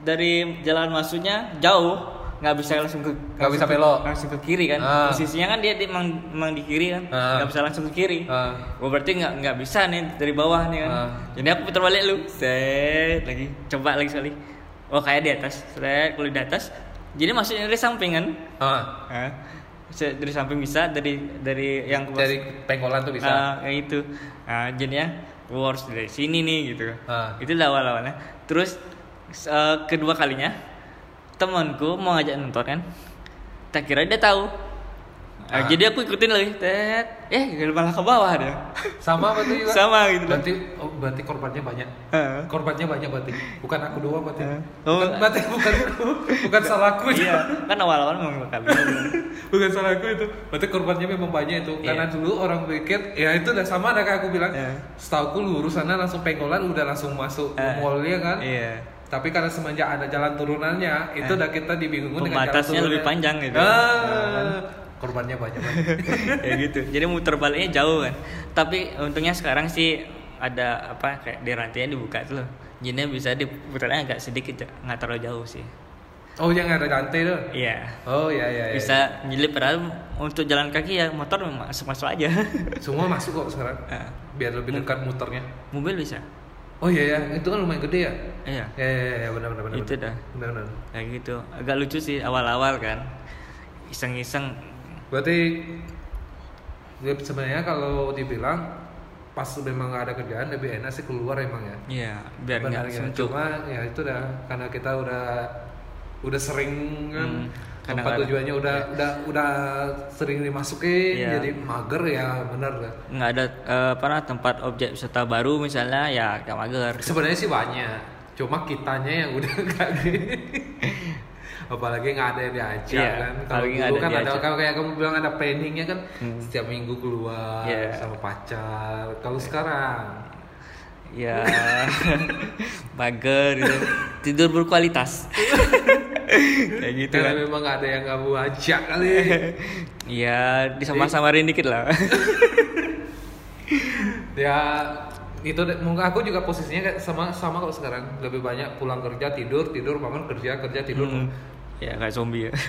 dari jalan masuknya jauh nggak bisa langsung ke Nggak bisa belok. langsung ke kiri kan Ah. posisinya kan dia di, emang, emang di kiri kan Ah. nggak bisa langsung ke kiri Ah. Oh berarti nggak nggak bisa nih dari bawah nih kan. Ah. Jadi aku putar balik lu, set lagi, coba lagi sekali. Oh kayak di atas, set kalau di atas. Jadi maksudnya dari samping kan? Ah? Set, dari samping bisa, dari dari yang dari pengkolan tuh bisa. Ah, kayak itu. Nah, jadinya gua harus dari sini nih gitu. Ah. Itu lah awal-awalnya. Terus eh, kedua kalinya temanku mau ngajak nonton kan. Tak kira dia tahu. Ah, Ah. Jadi aku ikutin lagi, tet. Eh, malah ke bawah dia. Sama berarti juga. Sama gitu. Berarti oh, berarti korbannya banyak. Heeh. Korbannya banyak berarti. Bukan aku doang berarti. Oh. Bukan, berarti bukan aku. Bukan salahku iya, kan awal-awal memang kali. Bukan salahku itu. Berarti korbannya memang banyak itu. Iya. Karena dulu orang pikir ya itu udah sama ada kayak aku bilang. Iya. Setauku lurus sana langsung pengkolan udah langsung masuk ke Eh, mallnya kan. Iya. Tapi karena semenjak ada jalan turunannya, itu udah kita dibingungin dengan jalan Pembatasnya lebih panjang gitu. Ah, korbannya banyak banget. ya gitu. Jadi muter baliknya jauh kan. Tapi untungnya sekarang sih ada apa kayak di rantainya dibuka tuh loh. Jadi bisa diputarnya agak sedikit nggak terlalu jauh sih. oh, yang ada rantai tuh. Iya. Oh iya iya. iya. Bisa nyelip padahal untuk jalan kaki ya motor masuk-masuk aja. Semua masuk kok sekarang. Ah. Biar lebih dekat muternya. Mobil bisa. Oh iya ya, itu kan lumayan gede ya. Iya. Ya ya ya benar benar benar. Itu dah. Benar benar. Kayak gitu. Agak lucu sih awal-awal kan. Iseng-iseng Berarti ya, sebenarnya kalau dibilang pas memang nggak ada kerjaan lebih enak sih keluar emang ya. Iya, biar nggak ya. Cuma ya itu dah karena kita udah udah sering kan Hmm, tempat kadang-kadang. tujuannya udah udah udah sering dimasukin Iya. jadi mager ya benar dah. nggak ada apa namanya, tempat objek wisata baru misalnya ya agak mager Sebenarnya sih banyak, cuma kitanya yang udah gini. Apalagi nggak ada yang diajak Iya, kan. Kalau dulu ada kan ada kalau kayak kamu bilang ada planningnya kan Hmm. setiap minggu keluar Iya. sama pacar. Kalau sekarang ya mager gitu. tidur berkualitas kayak gitu karena kan memang nggak ada yang kamu ajak kali. ya disama-samarin dikit lah ya itu mungkin aku juga posisinya kayak sama sama kok sekarang lebih banyak pulang kerja tidur tidur bangun kerja kerja tidur Hmm. Ya kayak zombie ya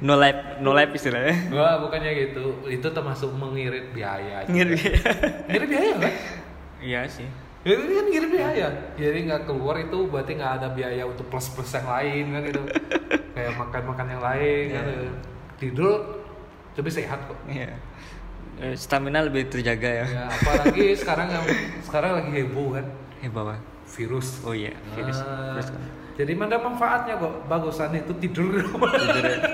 no life no life istilahnya Gua bukannya gitu itu termasuk mengirit biaya Ngirit biaya. ngirit biaya kan iya sih Ya, ini kan ngirim biaya. Jadi nggak keluar itu berarti nggak ada biaya untuk plus plus yang lain kan itu. Kayak makan makan yang lain kan. Iya. Tidur lebih sehat kok. Iya. Eh, Stamina lebih terjaga ya. Ya, apalagi sekarang yang sekarang lagi heboh kan Eh bawa. virus. Oh iya, virus. Ah, Virus. Jadi mana manfaatnya kok bagusan itu tidur di rumah. Tidur ya.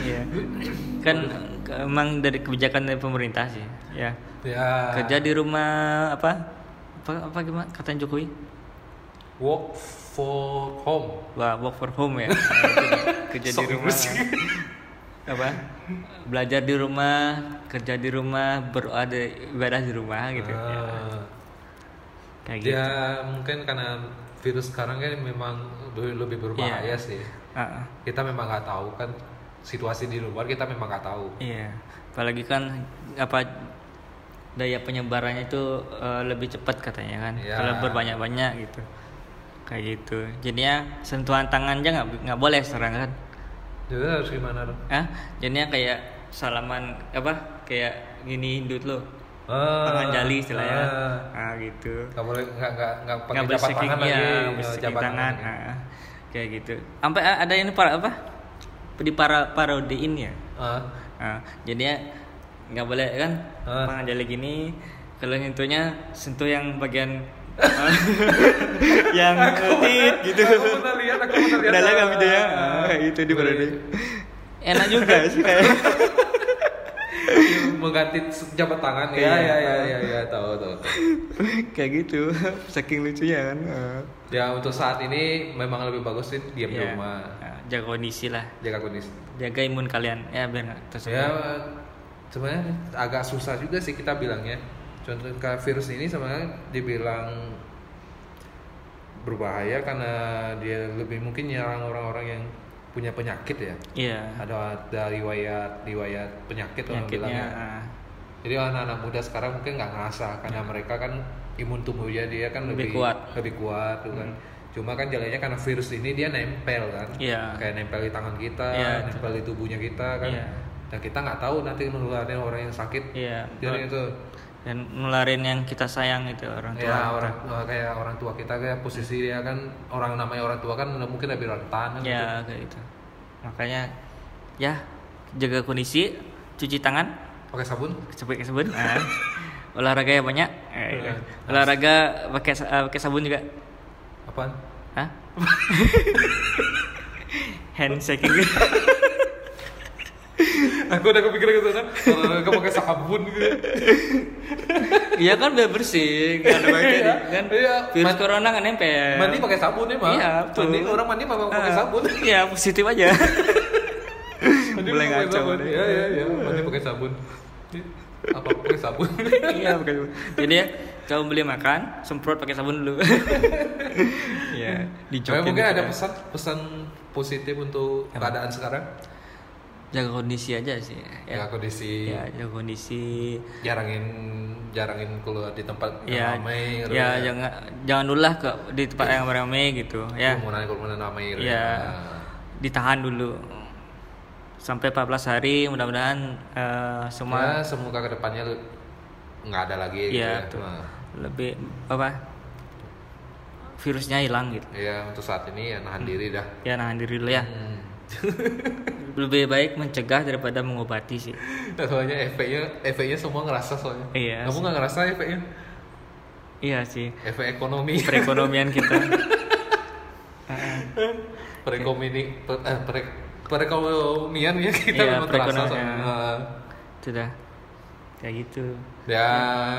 Iya. Kan emang dari kebijakan dari pemerintah sih, ya. ya. Kerja di rumah apa? Apa apa gimana kata Jokowi? work for home. Wah, work for home ya. Kerja di rumah. Apa? Belajar di rumah, kerja di rumah, berdoa di ibadah di rumah gitu. Ya. Ah. Kayak gitu. Ya mungkin karena virus sekarang kan memang lebih lebih berbahaya Iya. sih. Ah. Kita memang nggak tahu kan situasi di luar kita memang nggak tahu. Iya, apalagi kan apa daya penyebarannya itu eh, lebih cepat katanya kan. Iya. Kalau berbanyak-banyak gitu. Kayak gitu. Jadinya sentuhan tangan aja nggak nggak boleh sekarang kan. Jadi harus gimana dong? Ah, jadinya kayak salaman apa? Kayak gini hindut lo. Ah, Tangan jali istilahnya. ah. Ah, gitu. Nggak boleh nggak nggak nggak pakai jabat berseking tangan lagi. ya, berseking jabat tangan. lagi. ah, kayak gitu. Sampai a- ada ini para apa? Di para parodiin ya. Ah. Nah, jadinya nggak boleh kan Ah. tangan jali gini kalau nyentuhnya sentuh yang bagian ah, yang tit gitu Aku pernah lihat, aku pernah lihat. udah lihat video ya Ah. ah, itu di parodi enak juga sih kayak mengganti jabat tangan ya Iya. ya ya ya ya tahu tahu. tahu. kayak gitu saking lucunya kan. Ya untuk saat ini memang lebih bagus sih diam di Iya. rumah Nah, jaga kondisi lah jaga kondisi. jaga imun kalian ya biar nggak Ya tersebar sebenarnya agak susah juga sih kita bilangnya. Contoh virus ini sebenarnya dibilang berbahaya karena dia lebih mungkin nyerang orang-orang yang punya penyakit ya. iya Ada ada riwayat riwayat penyakit orang bilang penyakitnya ya. ah. Jadi anak-anak muda sekarang mungkin nggak ngerasa karena mereka kan imun tubuhnya dia kan Lebih lebih, kuat. lebih kuat tuh kan. Cuma kan jalannya karena virus ini dia nempel kan. Iya. Kayak nempel di tangan kita, Iya, nempel di tubuhnya kita kan. Iya. Dan kita nggak tahu nanti nularin orang yang sakit. iya Jadi itu dan nularin yang kita sayang itu orang tua. ya orang tua kayak orang tua kita kayak posisi dia kan orang namanya orang tua kan mungkin lebih rentan kan, ya kayak gitu. Makanya ya jaga kondisi cuci tangan. Gitu. pakai sabun? Sebaik sabun ah. olahraga yang banyak. Eh, gitu. Eh, olahraga pakai eh, pakai sabun juga. Apaan? Hah? hand shaking aku udah kepikiran ke sana olahraga pakai sabun gitu. Iya kan biar bersih. Nggak ada bakteri Iya, kan? Iya. virus Man- corona kan nempel. mandi pakai sabun emang Iya, betul. mandi orang mandi memang pakai Ah, sabun. Iya positif aja. Mandi Mulai pakai ngaco. Iya iya iya, mandi pakai sabun. Apa pakai sabun? iya pakai sabun. Jadi ya kalau beli makan semprot pakai sabun dulu. Iya, Coba dijokin mungkin gitu ada ya. pesan pesan positif untuk keadaan sekarang. Jaga kondisi aja sih. Ya, ya kondisi. Ya jaga kondisi. Jarangin jarangin keluar di tempat ya yang ramai gitu ya jangan jangan dulu lah ke di tempat yang ramai gitu ya. Kerumunan kerumunan ramai gitu. Ya ditahan dulu. Sampai 14 hari mudah-mudahan eh, semua ya semoga ke depannya nggak ada lagi gitu ya, ya. tuh, Nah, lebih apa? Virusnya hilang gitu. Ya untuk saat ini ya nahan diri dah. Ya nahan diri dulu ya. Hmm. lebih baik mencegah daripada mengobati sih. Nah, soalnya efeknya efeknya semua ngerasa soalnya. Iya kamu nggak ngerasa efeknya? Iya sih. Efek ekonomi. Perekonomian kita. Heeh. perekonomi per- eh, pere- perekonomian ya kita Iya, terasa soalnya. Sudah. Kayak gitu. Ya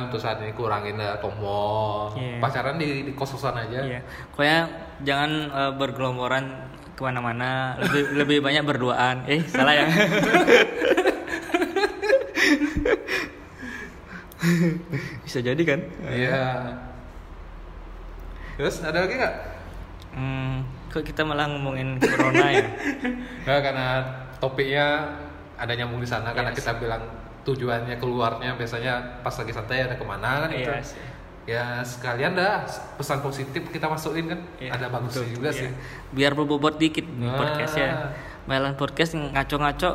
untuk saat ini kurangin lah tombol Iya. pacaran di, di kos-kosan aja. Iya, pokoknya jangan eh, bergelomboran ke mana-mana, lebih lebih banyak berduaan. Eh, salah ya. Bisa jadi kan? Iya. terus ada lagi nggak Hmm, kok kita malah ngomongin corona ya? Nggak, karena topiknya ada nyambung di sana karena Iya kita bilang tujuannya keluarnya biasanya pas lagi santai ada ke mana kan gitu. Iya sih. Ya sekalian dah pesan positif kita masukin kan Iya, ada bagusnya betul, juga iya. sih Biar berbobot dikit nih Ah. podcastnya. Malah podcast ngaco-ngaco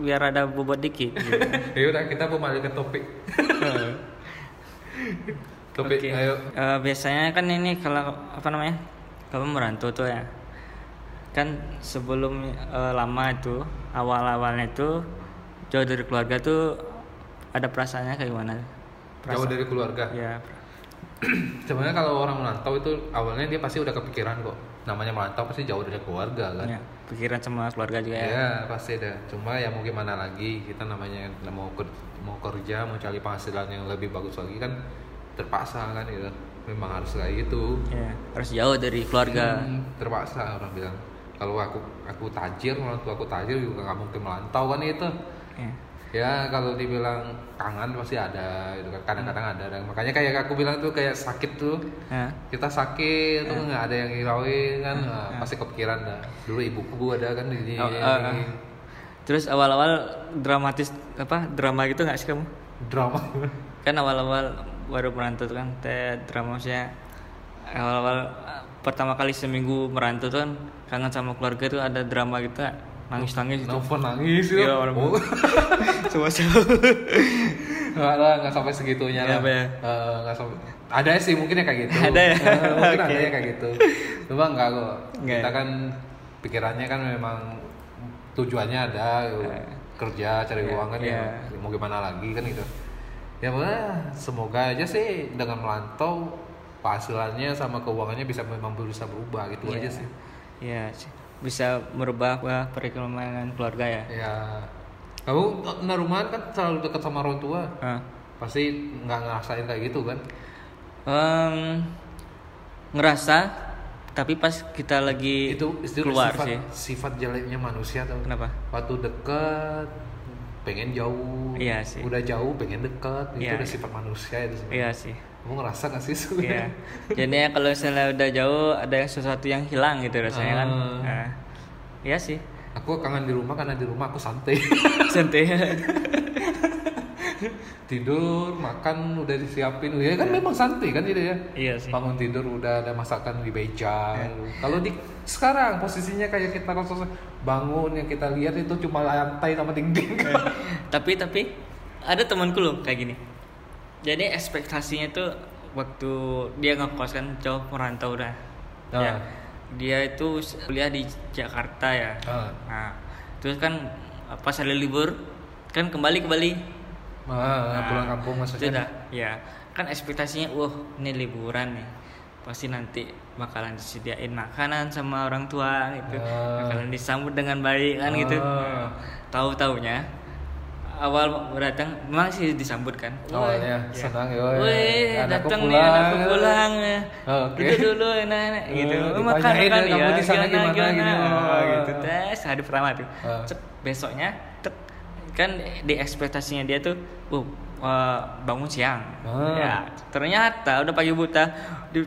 biar ada bobot dikit. Gitu. ya udah kita kembali ke topik Tapi Oke. ayo Eh, biasanya kan ini kalau apa namanya? Kamu merantau tuh ya. Kan sebelum eh, lama itu awal-awalnya itu jauh dari keluarga tuh ada perasaannya kayak gimana? jauh dari keluarga. Ya. Sebenarnya kalau orang merantau itu awalnya dia pasti udah kepikiran kok. Namanya merantau pasti jauh dari keluarga kan. ya, pikiran sama keluarga juga ya. Ya pasti ada. Cuma ya mau gimana lagi kita namanya mau ker- mau kerja mau cari penghasilan yang lebih bagus lagi kan terpaksa kan gitu. Memang harus kayak gitu. Ya, harus jauh dari keluarga. Hmm, terpaksa orang bilang. Kalau aku aku tajir, orang tua aku tajir juga nggak mungkin melantau kan itu. Ya. Ya kalau dibilang kangen pasti ada, gitu kan. Kadang-kadang ada. Dan makanya kayak aku bilang tuh kayak sakit tuh. Ya. Kita sakit tuh nggak ada yang ngirauin kan, Nah, Ya. pasti kepikiran dah. Dulu ibuku ada kan di, Oh, eh, eh. Terus awal-awal dramatis apa drama gitu nggak sih kamu? drama. Kan awal-awal baru merantau tuh kan teh drama maksudnya awal-awal pertama kali seminggu merantau tuh kan kangen sama keluarga tuh ada drama gitu gitu. Nelfon nangis Iya, ya. orang- Oh. Coba-coba. Nggak lah, nggak sampai segitunya lah. Ya? Nggak sampai. Ada sih mungkin ya kayak gitu. Ada ya? Eh, mungkin ada ya kayak gitu. Cuma enggak kok. Kita ya? kan pikirannya kan memang tujuannya ada Eh. kerja cari Iya, uang kan iya. ya. Mau gimana lagi kan gitu. Ya wah, semoga aja sih dengan melantau penghasilannya sama keuangannya bisa memang berusaha berubah gitu Iya. aja sih. Iya, sih. bisa merubah perekonomian keluarga ya. Ya. Kamu nah rumahan kan selalu dekat sama orang tua. Hah. Pasti nggak ngerasain kayak gitu kan? Em, ngerasa tapi pas kita lagi itu itu keluar sifat, sih. sifat jeleknya manusia tau Kenapa? waktu deket pengen jauh Iya sih. udah jauh pengen deket itu Iya, udah iya. sifat manusia itu sebenarnya. Iya sih. kamu ngerasa gak sih Iya. sebenarnya Jadi ya kalau misalnya udah jauh ada yang sesuatu yang hilang gitu rasanya kan. Ah. Nah, iya sih. Aku kangen di rumah karena di rumah aku santai Santai. tidur makan udah disiapin ya kan memang santai kan gitu ya iya sih. bangun tidur udah ada masakan di meja kalau di sekarang posisinya kayak kita kalau bangun yang kita lihat itu cuma lantai sama dinding tapi tapi ada temanku loh kayak gini. Jadi ekspektasinya tuh waktu dia ngekos kan jauh merantau dah. Ah. Ya. Dia itu kuliah di Jakarta ya. Ah. Nah, terus kan pas ada libur kan kembali ke Bali. Ah, pulang Nah, kampung Itu maksudnya dah, ya. Kan ekspektasinya, wah ini liburan nih. Pasti nanti bakalan disediain makanan sama orang tua gitu. Ah. Bakalan disambut dengan baik kan gitu. Ah. Tahu-taunya awal datang memang sih disambut kan. Awalnya senang ya, ya. woi, Woi, anakku datang nih anakku pulang. ya. Oke. Duduk dulu enak-enak gitu. Eh, Oh, makan makan ya, kamu di sana gimana, gini. Oh, Ah. gitu. Tes hari pertama tuh. Cep, besoknya tek, kan di ekspektasinya dia tuh uh, bangun siang Ah. ya ternyata udah pagi buta di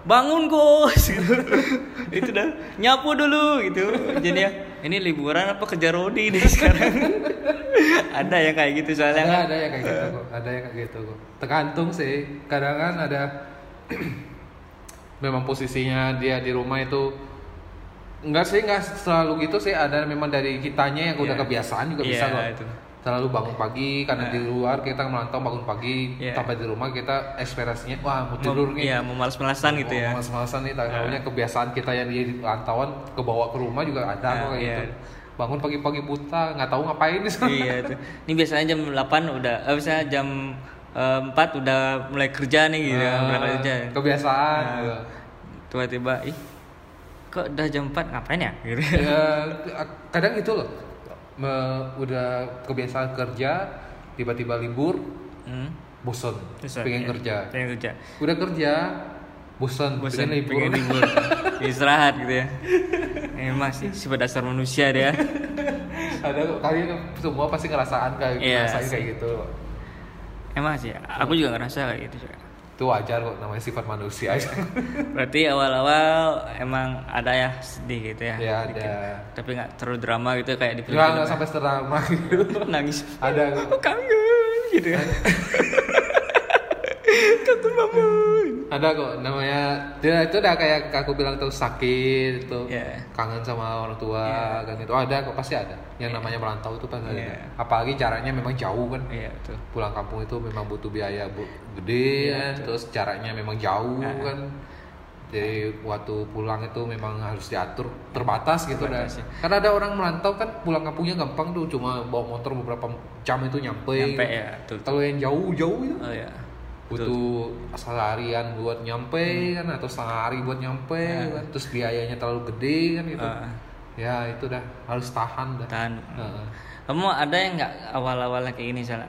bangun gitu. itu dah nyapu dulu gitu jadi ya ini liburan apa kerja rodi deh sekarang ada yang kayak gitu soalnya ada kan ada yang kayak gitu kok ada yang kayak gitu kok tergantung sih kadang kan ada memang posisinya dia di rumah itu enggak sih enggak selalu gitu sih ada memang dari kitanya yang udah Iya. kebiasaan juga Iya, bisa kok itu. selalu bangun pagi karena Nah. di luar kita melantau bangun pagi Iya. sampai di rumah kita ekspektasinya wah mau tidur nih iya mau malas-malasan gitu ya Malas-malasan nih, tahunya kebiasaan kita yang di rantauan kebawa ke rumah juga ada Nah, kok kayak iya. gitu. Bangun pagi-pagi buta, nggak tahu ngapain di sana. iya itu ini biasanya jam 8 udah eh, misalnya jam eh, 4 udah mulai kerja nih gitu ya, Ah, berangkat kerja Kebiasaan. Nah, gitu. tiba-tiba ih kok udah jam 4 ngapain ya gitu Ya, kadang itu loh. Me- udah kebiasaan kerja, tiba-tiba libur, hmm. bosan, Bosan, pengen iya. kerja. pengen kerja Udah kerja, bosan, bosan pengen libur. pengen libur istirahat gitu ya emang sih sifat dasar manusia dia ada kok, kalian semua pasti ngerasaan kayak Iya, ngerasain sih. kayak gitu. emang sih aku juga ngerasa kayak gitu Itu wajar kok namanya sifat manusia. berarti awal-awal emang ada ya sedih gitu ya Ya, dikit. ada. tapi nggak terlalu drama gitu kayak di film Enggak, enggak sampai seterama gitu. nangis ada kok. oh kangen gitu ya kangen banget ada kok namanya dia itu udah kayak aku bilang tuh sakit itu Iya. kangen sama orang tua kan itu ada kok pasti ada. Yang namanya merantau itu pasti Iya. ada apalagi jaraknya memang jauh kan. Iya betul. Pulang kampung itu memang butuh biaya bu gede Iya, kan. betul. terus jaraknya memang jauh Nah. kan. Jadi waktu pulang itu memang harus diatur terbatas gitu dah ya. karena ada orang merantau kan pulang kampungnya gampang tuh. Cuma bawa motor beberapa jam itu nyampe, nyampe ya kalau yang jauh-jauh itu. Oh ya butuh seharian buat nyampe kan atau sehari buat nyampe Hmm. kan terus biayanya terlalu gede kan gitu Ah. ya itu dah harus tahan dah tahan Heeh. kamu ada yang nggak awal-awalnya kayak gini salah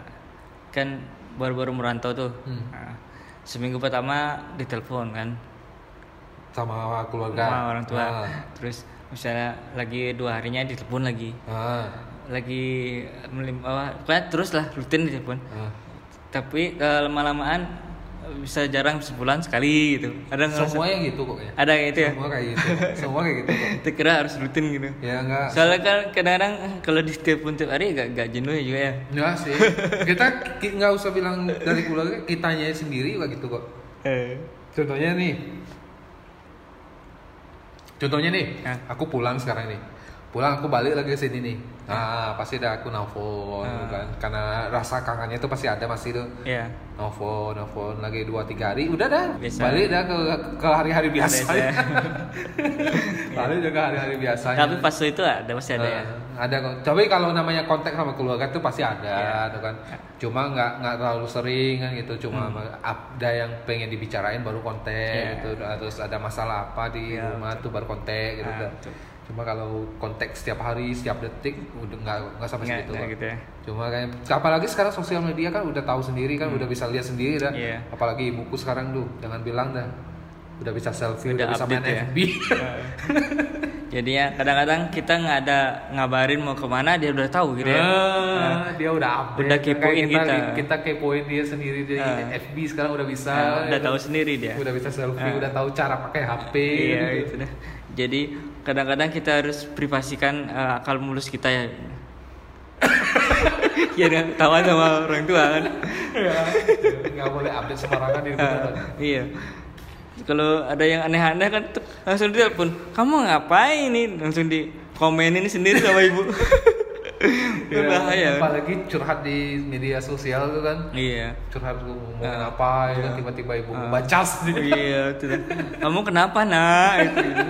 kan baru-baru merantau tuh Hmm. Nah, seminggu pertama ditelepon kan sama keluarga sama orang tua Ah. terus misalnya lagi dua harinya ditelepon lagi Ah. lagi melim apa terus lah rutin ditelepon Ah. Tapi eh, lama-lamaan bisa jarang sebulan sekali gitu. Ada ngerasa- semua yang gitu kok ya? Ada kayak itu ya? Semua kayak gitu semua kayak gitu kok. Kita kira harus rutin gitu. Ya enggak. Soalnya kan kadang-kadang eh, kalau di telepon tiap hari agak agak jenuh ya juga ya. Enggak sih. Kita ki- nggak usah bilang dari keluarga kitanya sendiri juga gitu kok. Eh. Contohnya nih. Contohnya nih aku pulang sekarang nih. Pulang aku balik lagi ke sini nih nah pasti ada aku nelfon Ah. kan karena rasa kangennya itu pasti ada masih tuh ya nelfon nelfon lagi dua tiga hari udah dah Biasa. balik dah ke ke hari-hari biasa Biasa. balik ke hari-hari biasanya tapi pas itu ada masih ada ya Nah, ada kok. Tapi kalau namanya kontak sama keluarga tuh pasti ada, Iya. tuh kan. Cuma nggak nggak terlalu sering kan gitu. Cuma ada yang pengen dibicarain baru kontak Hmm. Iya. gitu. Terus ada masalah apa di Iya, rumah tuh baru kontak gitu. Ah. Cuma kalau kontak setiap hari, setiap detik udah nggak nggak sampai Nggak- segitu. nggak gitu ya Cuma kayak apalagi sekarang sosial media kan udah tahu sendiri kan, udah bisa lihat sendiri dah. Hmm. Iya. Apalagi ibuku sekarang tuh, jangan bilang dah. Udah bisa selfie, Udah udah, bisa main ya. FB. jadinya kadang-kadang kita nggak ada ngabarin mau ke mana dia udah tahu gitu ya Ah, dia udah update. Udah kepoin Kayak kita. Kita kepoin dia sendiri di Ah. FB sekarang udah bisa. Nah, udah tahu sendiri dia Udah bisa selfie, Ah. udah tahu cara pakai HP. iya gitu. itu dah jadi kadang-kadang kita harus privasikan eh, akal mulus kita ya. Ya kan tawan sama orang tua kan. Ya, nggak boleh update sembarangan di Ah, iya. Kalau ada yang aneh-aneh kan langsung ditelepon kamu ngapain nih langsung di komenin sendiri sama ibu Ya, bahaya kan? apalagi curhat di media sosial tuh kan. iya Curhat tuh ngomongin Ah, apa, ya kan, tiba-tiba ibu Ah. bacas Oh, iya itu dah. kamu kenapa nak itu, itu.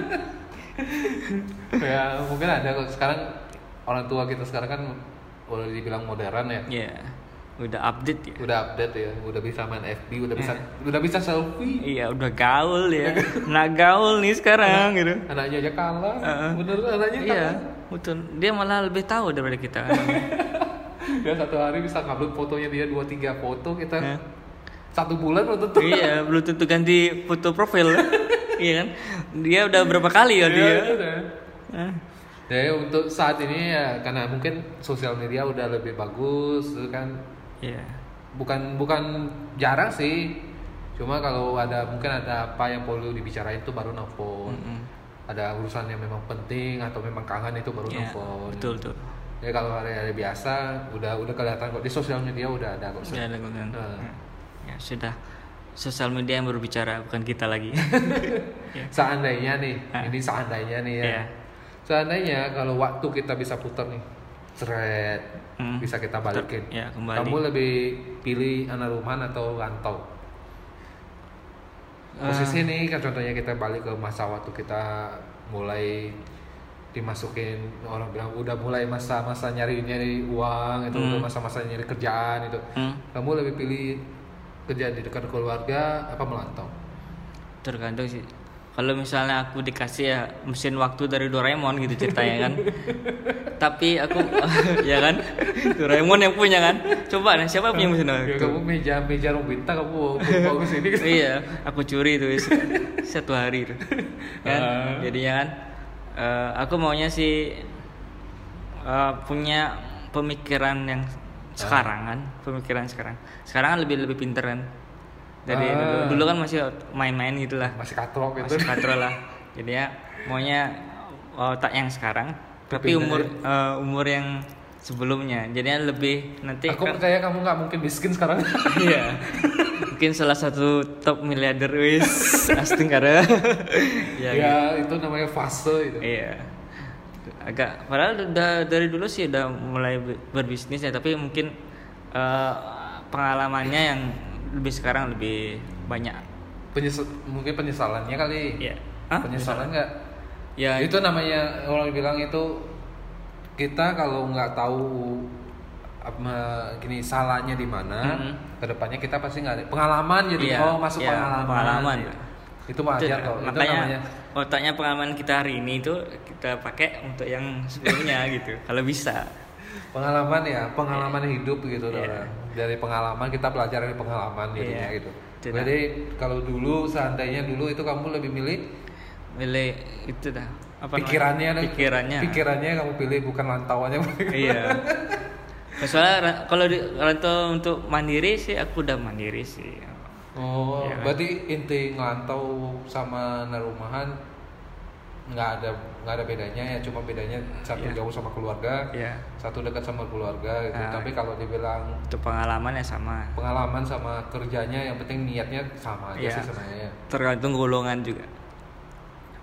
ya mungkin ada kok sekarang orang tua kita sekarang kan boleh dibilang modern ya. Iya, udah update ya. Udah update ya, udah bisa main FB, udah bisa udah bisa selfie. Iya, udah gaul ya. Nah gaul nih sekarang gitu. Anaknya aja kalah. Heeh. Bener anaknya Iya, kalah. betul. Dia malah lebih tahu daripada kita. Dia satu hari bisa ngupload fotonya dia dua tiga foto kita Hah? satu bulan belum tentu. iya, belum tentu ganti foto profil. iya kan? Dia udah berapa kali ya Iya, dia? udah. Hah? Jadi untuk saat ini ya karena mungkin sosial media udah lebih bagus kan Iya. bukan bukan jarang sih cuma kalau ada mungkin ada apa yang perlu dibicarain itu baru nelfon Mm-mm. ada urusan yang memang penting atau memang kangen itu baru Iya, nelfon betul betul. ya kalau hari-hari biasa udah udah kelihatan kok di sosial media udah ada kok Udah ada. Nah. Ya sudah. Sosial media yang berbicara bukan kita lagi. Ya. seandainya nih Ah. ini seandainya nih ya Iya. seandainya kalau waktu kita bisa putar nih seret Hmm. bisa kita balikin Ya, kembali. kamu lebih pilih anak rumahan atau rantau posisi nih kan contohnya kita balik ke masa waktu kita mulai dimasukin orang bilang udah mulai masa-masa nyari nyari uang itu Hmm. udah masa-masa nyari kerjaan itu Hmm, kamu lebih pilih kerja di dekat keluarga apa melantau tergantung sih. Kalau misalnya aku dikasih ya mesin waktu dari Doraemon gitu ceritanya kan. Tapi aku ya kan Doraemon yang punya kan. Coba nah siapa punya mesin ya, waktu? kamu meja meja Robinta kamu bawa ke sini iya, aku curi itu satu hari itu. Kan? Ah. Jadinya kan eh, aku maunya sih eh, punya pemikiran yang sekarang kan, pemikiran sekarang. Sekarang kan lebih lebih pinter kan. Dari Ah. dulu, dulu kan masih main-main gitulah. masih katrok gitu Masih katro lah. Jadi ya maunya otak yang sekarang, tapi Pindah umur ya. eh, umur yang sebelumnya. Jadinya lebih nanti aku kan percaya kamu nggak mungkin miskin sekarang iya mungkin salah satu top miliarder wis asting karena ya, ya, itu namanya fase itu Iya. Agak padahal udah dari dulu sih udah mulai be- berbisnis ya, tapi mungkin eh, pengalamannya yang lebih sekarang lebih banyak. Penyesal, mungkin penyesalannya kali Iya. Hah? penyesalan nggak Ya itu namanya orang bilang itu kita kalau nggak tahu apa gini salahnya di mana Mhm. ke depannya kita pasti nggak ada pengalaman jadi Iya, oh masuk iya, pengalaman pengalaman. gitu. itu wajar kok itu namanya otaknya pengalaman kita hari ini itu kita pakai untuk yang sebelumnya gitu. Kalau bisa. Pengalaman ya pengalaman hidup gitu. Dora. dari pengalaman kita belajar dari pengalaman jadinya Iya. gitu Tidak. jadi kalau dulu seandainya dulu itu kamu lebih milih Milih itu dah. Apa namanya? pikirannya dan- pikirannya. pikirannya kamu pilih bukan lantauannya iya. Soalnya kalau di rantau untuk mandiri sih aku udah mandiri sih. Oh, kan? berarti inti ngelantau sama narumahan nggak ada nggak ada bedanya ya, cuma bedanya satu Iya. jauh sama keluarga, Iya. satu dekat sama keluarga gitu. Ah. Tapi kalau dibilang Untuk pengalaman ya sama. pengalaman sama kerjanya, yang penting niatnya sama aja Iya. sih sebenarnya. Tergantung golongan juga.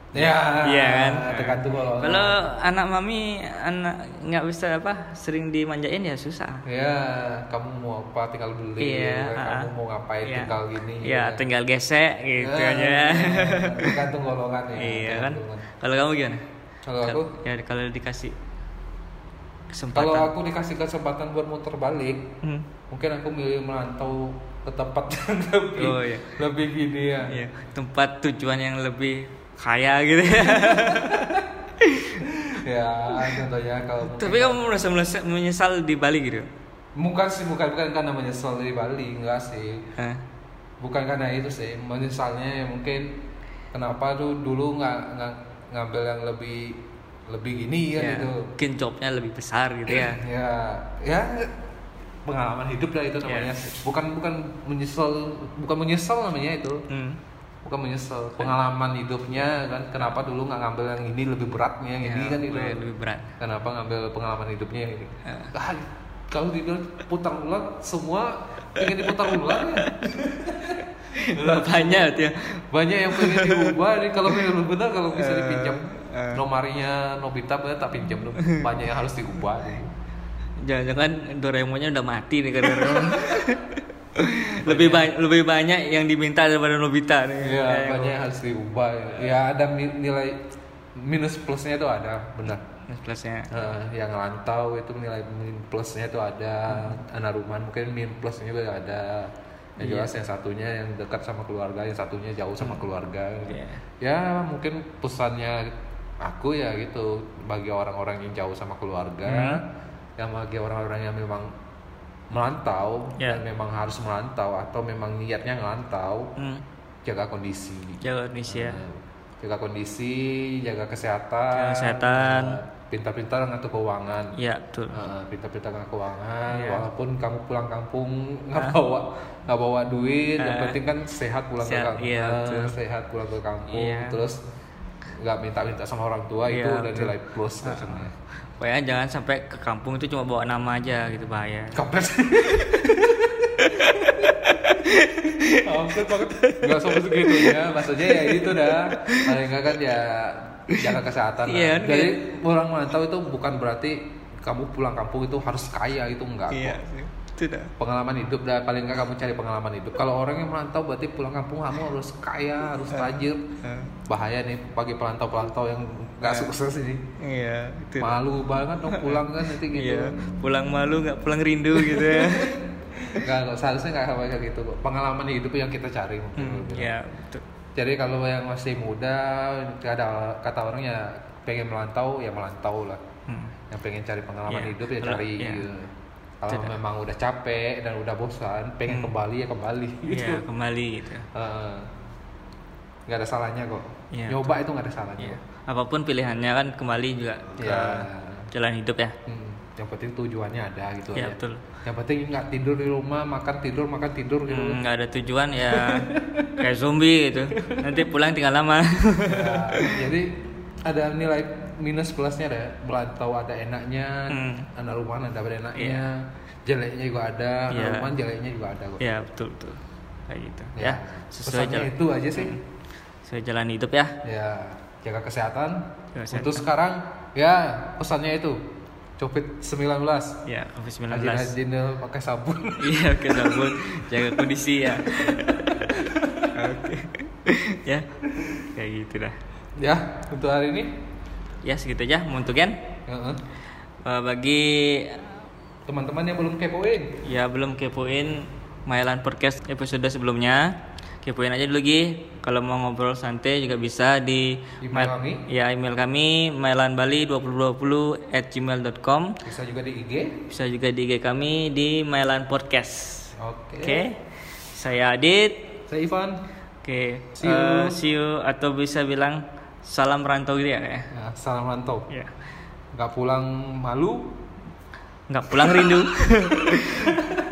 Ya, Iya kan? tergantung kalau Kalau anak mami anak nggak bisa apa sering dimanjain ya susah. Ya, kamu mau apa tinggal beli, Iya, kamu ah. mau ngapain Iya. tinggal gini. Iya, gitu. tinggal gesek gitu Ah, aja. Tergantung golongan ya. iya kan? Kalau kamu gimana? Kalau aku ya kalau dikasih kesempatan. Kalau aku dikasih kesempatan buat muter balik, Hmm. mungkin aku milih merantau ke tempat yang lebih Oh, iya. lebih gini ya. Iya, tempat tujuan yang lebih kaya gitu ya. Ya, contohnya kalau Tapi kamu merasa menyesal di Bali gitu? bukan sih bukan bukan karena menyesal di Bali, enggak sih. Hah? Bukan karena itu sih, menyesalnya ya mungkin kenapa tuh dulu nggak nggak ngambil yang lebih lebih gini ya, Ya, gitu. mungkin jobnya lebih besar gitu ya. Ya, ya pengalaman hidup lah itu namanya. Yes. Bukan bukan menyesal, bukan menyesal namanya itu. Hmm. Bukan menyesal pengalaman hidupnya kan kenapa dulu nggak ngambil yang ini lebih beratnya yang ini Ya, kan itu lebih- lebih berat. kenapa ngambil pengalaman hidupnya yang ini Ya. ah, kalau dibilang putar ulang semua pengen diputar ulang ya Banyak ya. banyak yang pengen diubah nih kalau memang benar kalau bisa Eh, dipinjam eh. nomarinya Nobita bener tak pinjam dong banyak yang harus diubah. Jangan-jangan Doraemonnya udah mati nih karena lebih banyak lebih banyak yang diminta daripada Nobita nih. Iya, Eh, banyak yang harus diubah ya. ya ada nilai minus plusnya itu ada benar Plus plusnya. Eh, yang rantau itu nilai min plusnya itu ada anak rumah mungkin min plusnya juga ada yang Iya. jelas yang satunya yang dekat sama keluarga yang satunya jauh sama keluarga Iya. ya mungkin pesannya aku ya gitu bagi orang-orang yang jauh sama keluarga Hmm. yang bagi orang-orang yang memang merantau Ya. dan memang harus merantau atau memang niatnya ngerantau Hmm. jaga kondisi Jaga Indonesia. Nah, jaga kondisi jaga kesehatan Jaga kesehatan. Nah, pintar-pintar ngatur keuangan Iya, betul. Nah, pintar-pintar ngatur keuangan Iya. walaupun kamu pulang kampung nggak bawa nggak bawa duit yang penting kan sehat pulang Sehat, ke kampung iya, betul. sehat pulang ke kampung Iya. terus nggak minta-minta sama orang tua itu Iya, udah nilai plus sebenarnya Pokoknya jangan sampai ke kampung itu cuma bawa nama aja gitu bahaya. Kampret. Kampret banget. Gak sampai segitu ya. Maksudnya ya itu dah. Paling enggak kan ya jaga kesehatan. Iya, Jadi orang merantau itu bukan berarti kamu pulang kampung itu harus kaya itu enggak Iya, kok. Dah. Pengalaman hidup dah paling enggak kamu cari pengalaman hidup. Kalau orang yang merantau berarti pulang kampung kamu harus kaya, harus tajir. Eh, Bahaya nih bagi pelantau-pelantau yang enggak Eh. sukses ini. Iya, itu. Malu banget dong pulang kan nanti gitu. Iya, pulang malu nggak pulang rindu gitu ya. Enggak, enggak, seharusnya enggak sampai kayak gitu. Pengalaman hidup yang kita cari mungkin. Hmm. Iya, betul. Jadi kalau yang masih muda, ada kata orang ya pengen melantau ya melantau lah. Hmm. Yang pengen cari pengalaman Iya, hidup ya cari. iya. gitu. Kalau Tidak. memang udah capek dan udah bosan, pengen Hmm. kembali ya kembali. Gitu. Iya, kembali gitu. Heeh. nggak ada salahnya kok. Iya, Nyoba itu nggak ada salahnya. Kok. Apa pun pilihannya kan kembali juga ke Iya. jalan hidup ya. Hmm, Yang penting tujuannya ada gitu Iya, aja. betul. Yang penting nggak tidur di rumah, makan tidur, makan tidur gitu. Hmm, nggak ada tujuan ya kayak zombie gitu. Nanti pulang tinggal lama. Ya, jadi ada nilai minus plusnya ada melantau ada enaknya Hmm. anak rumahan ada enaknya Iya. jeleknya juga ada anak Iya. rumahan jeleknya juga ada kok. Ya, betul betul. kayak gitu. Ya, sesuai pesannya jalan. itu aja sih. Sesuai jalan hidup ya. Ya jaga kesehatan. Jaga kesehatan. untuk sekarang ya pesannya itu covid 19 ya covid 19 rajin-rajin pakai sabun. Iya oke sabun. Jaga kondisi ya. Oke. Ya kayak gitu dah. Ya untuk hari ini ya segitu aja. Untuk kan Heeh. Eh, bagi teman-teman yang belum kepoin. Ya belum kepoin Mailan Podcast episode sebelumnya kepoin aja dulu Gi. Kalau mau ngobrol santai juga bisa di Email mail- kami. ya email kami mailanbali2020 at gmail.com bisa juga di IG bisa juga di IG kami di Mailan Podcast. Oke. Oke. Saya Adit. Saya Ivan. Oke. See you. eh, see you. Atau bisa bilang salam rantau gitu ya ya, salam rantau. Ya. nggak pulang malu? Nggak pulang rindu.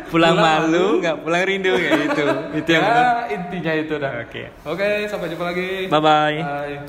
Pulang, pulang malu nggak pulang rindu ya gitu. Itu yang ya, intinya itu dah. Oke. Okay. oke okay, sampai jumpa lagi. Bye bye, bye.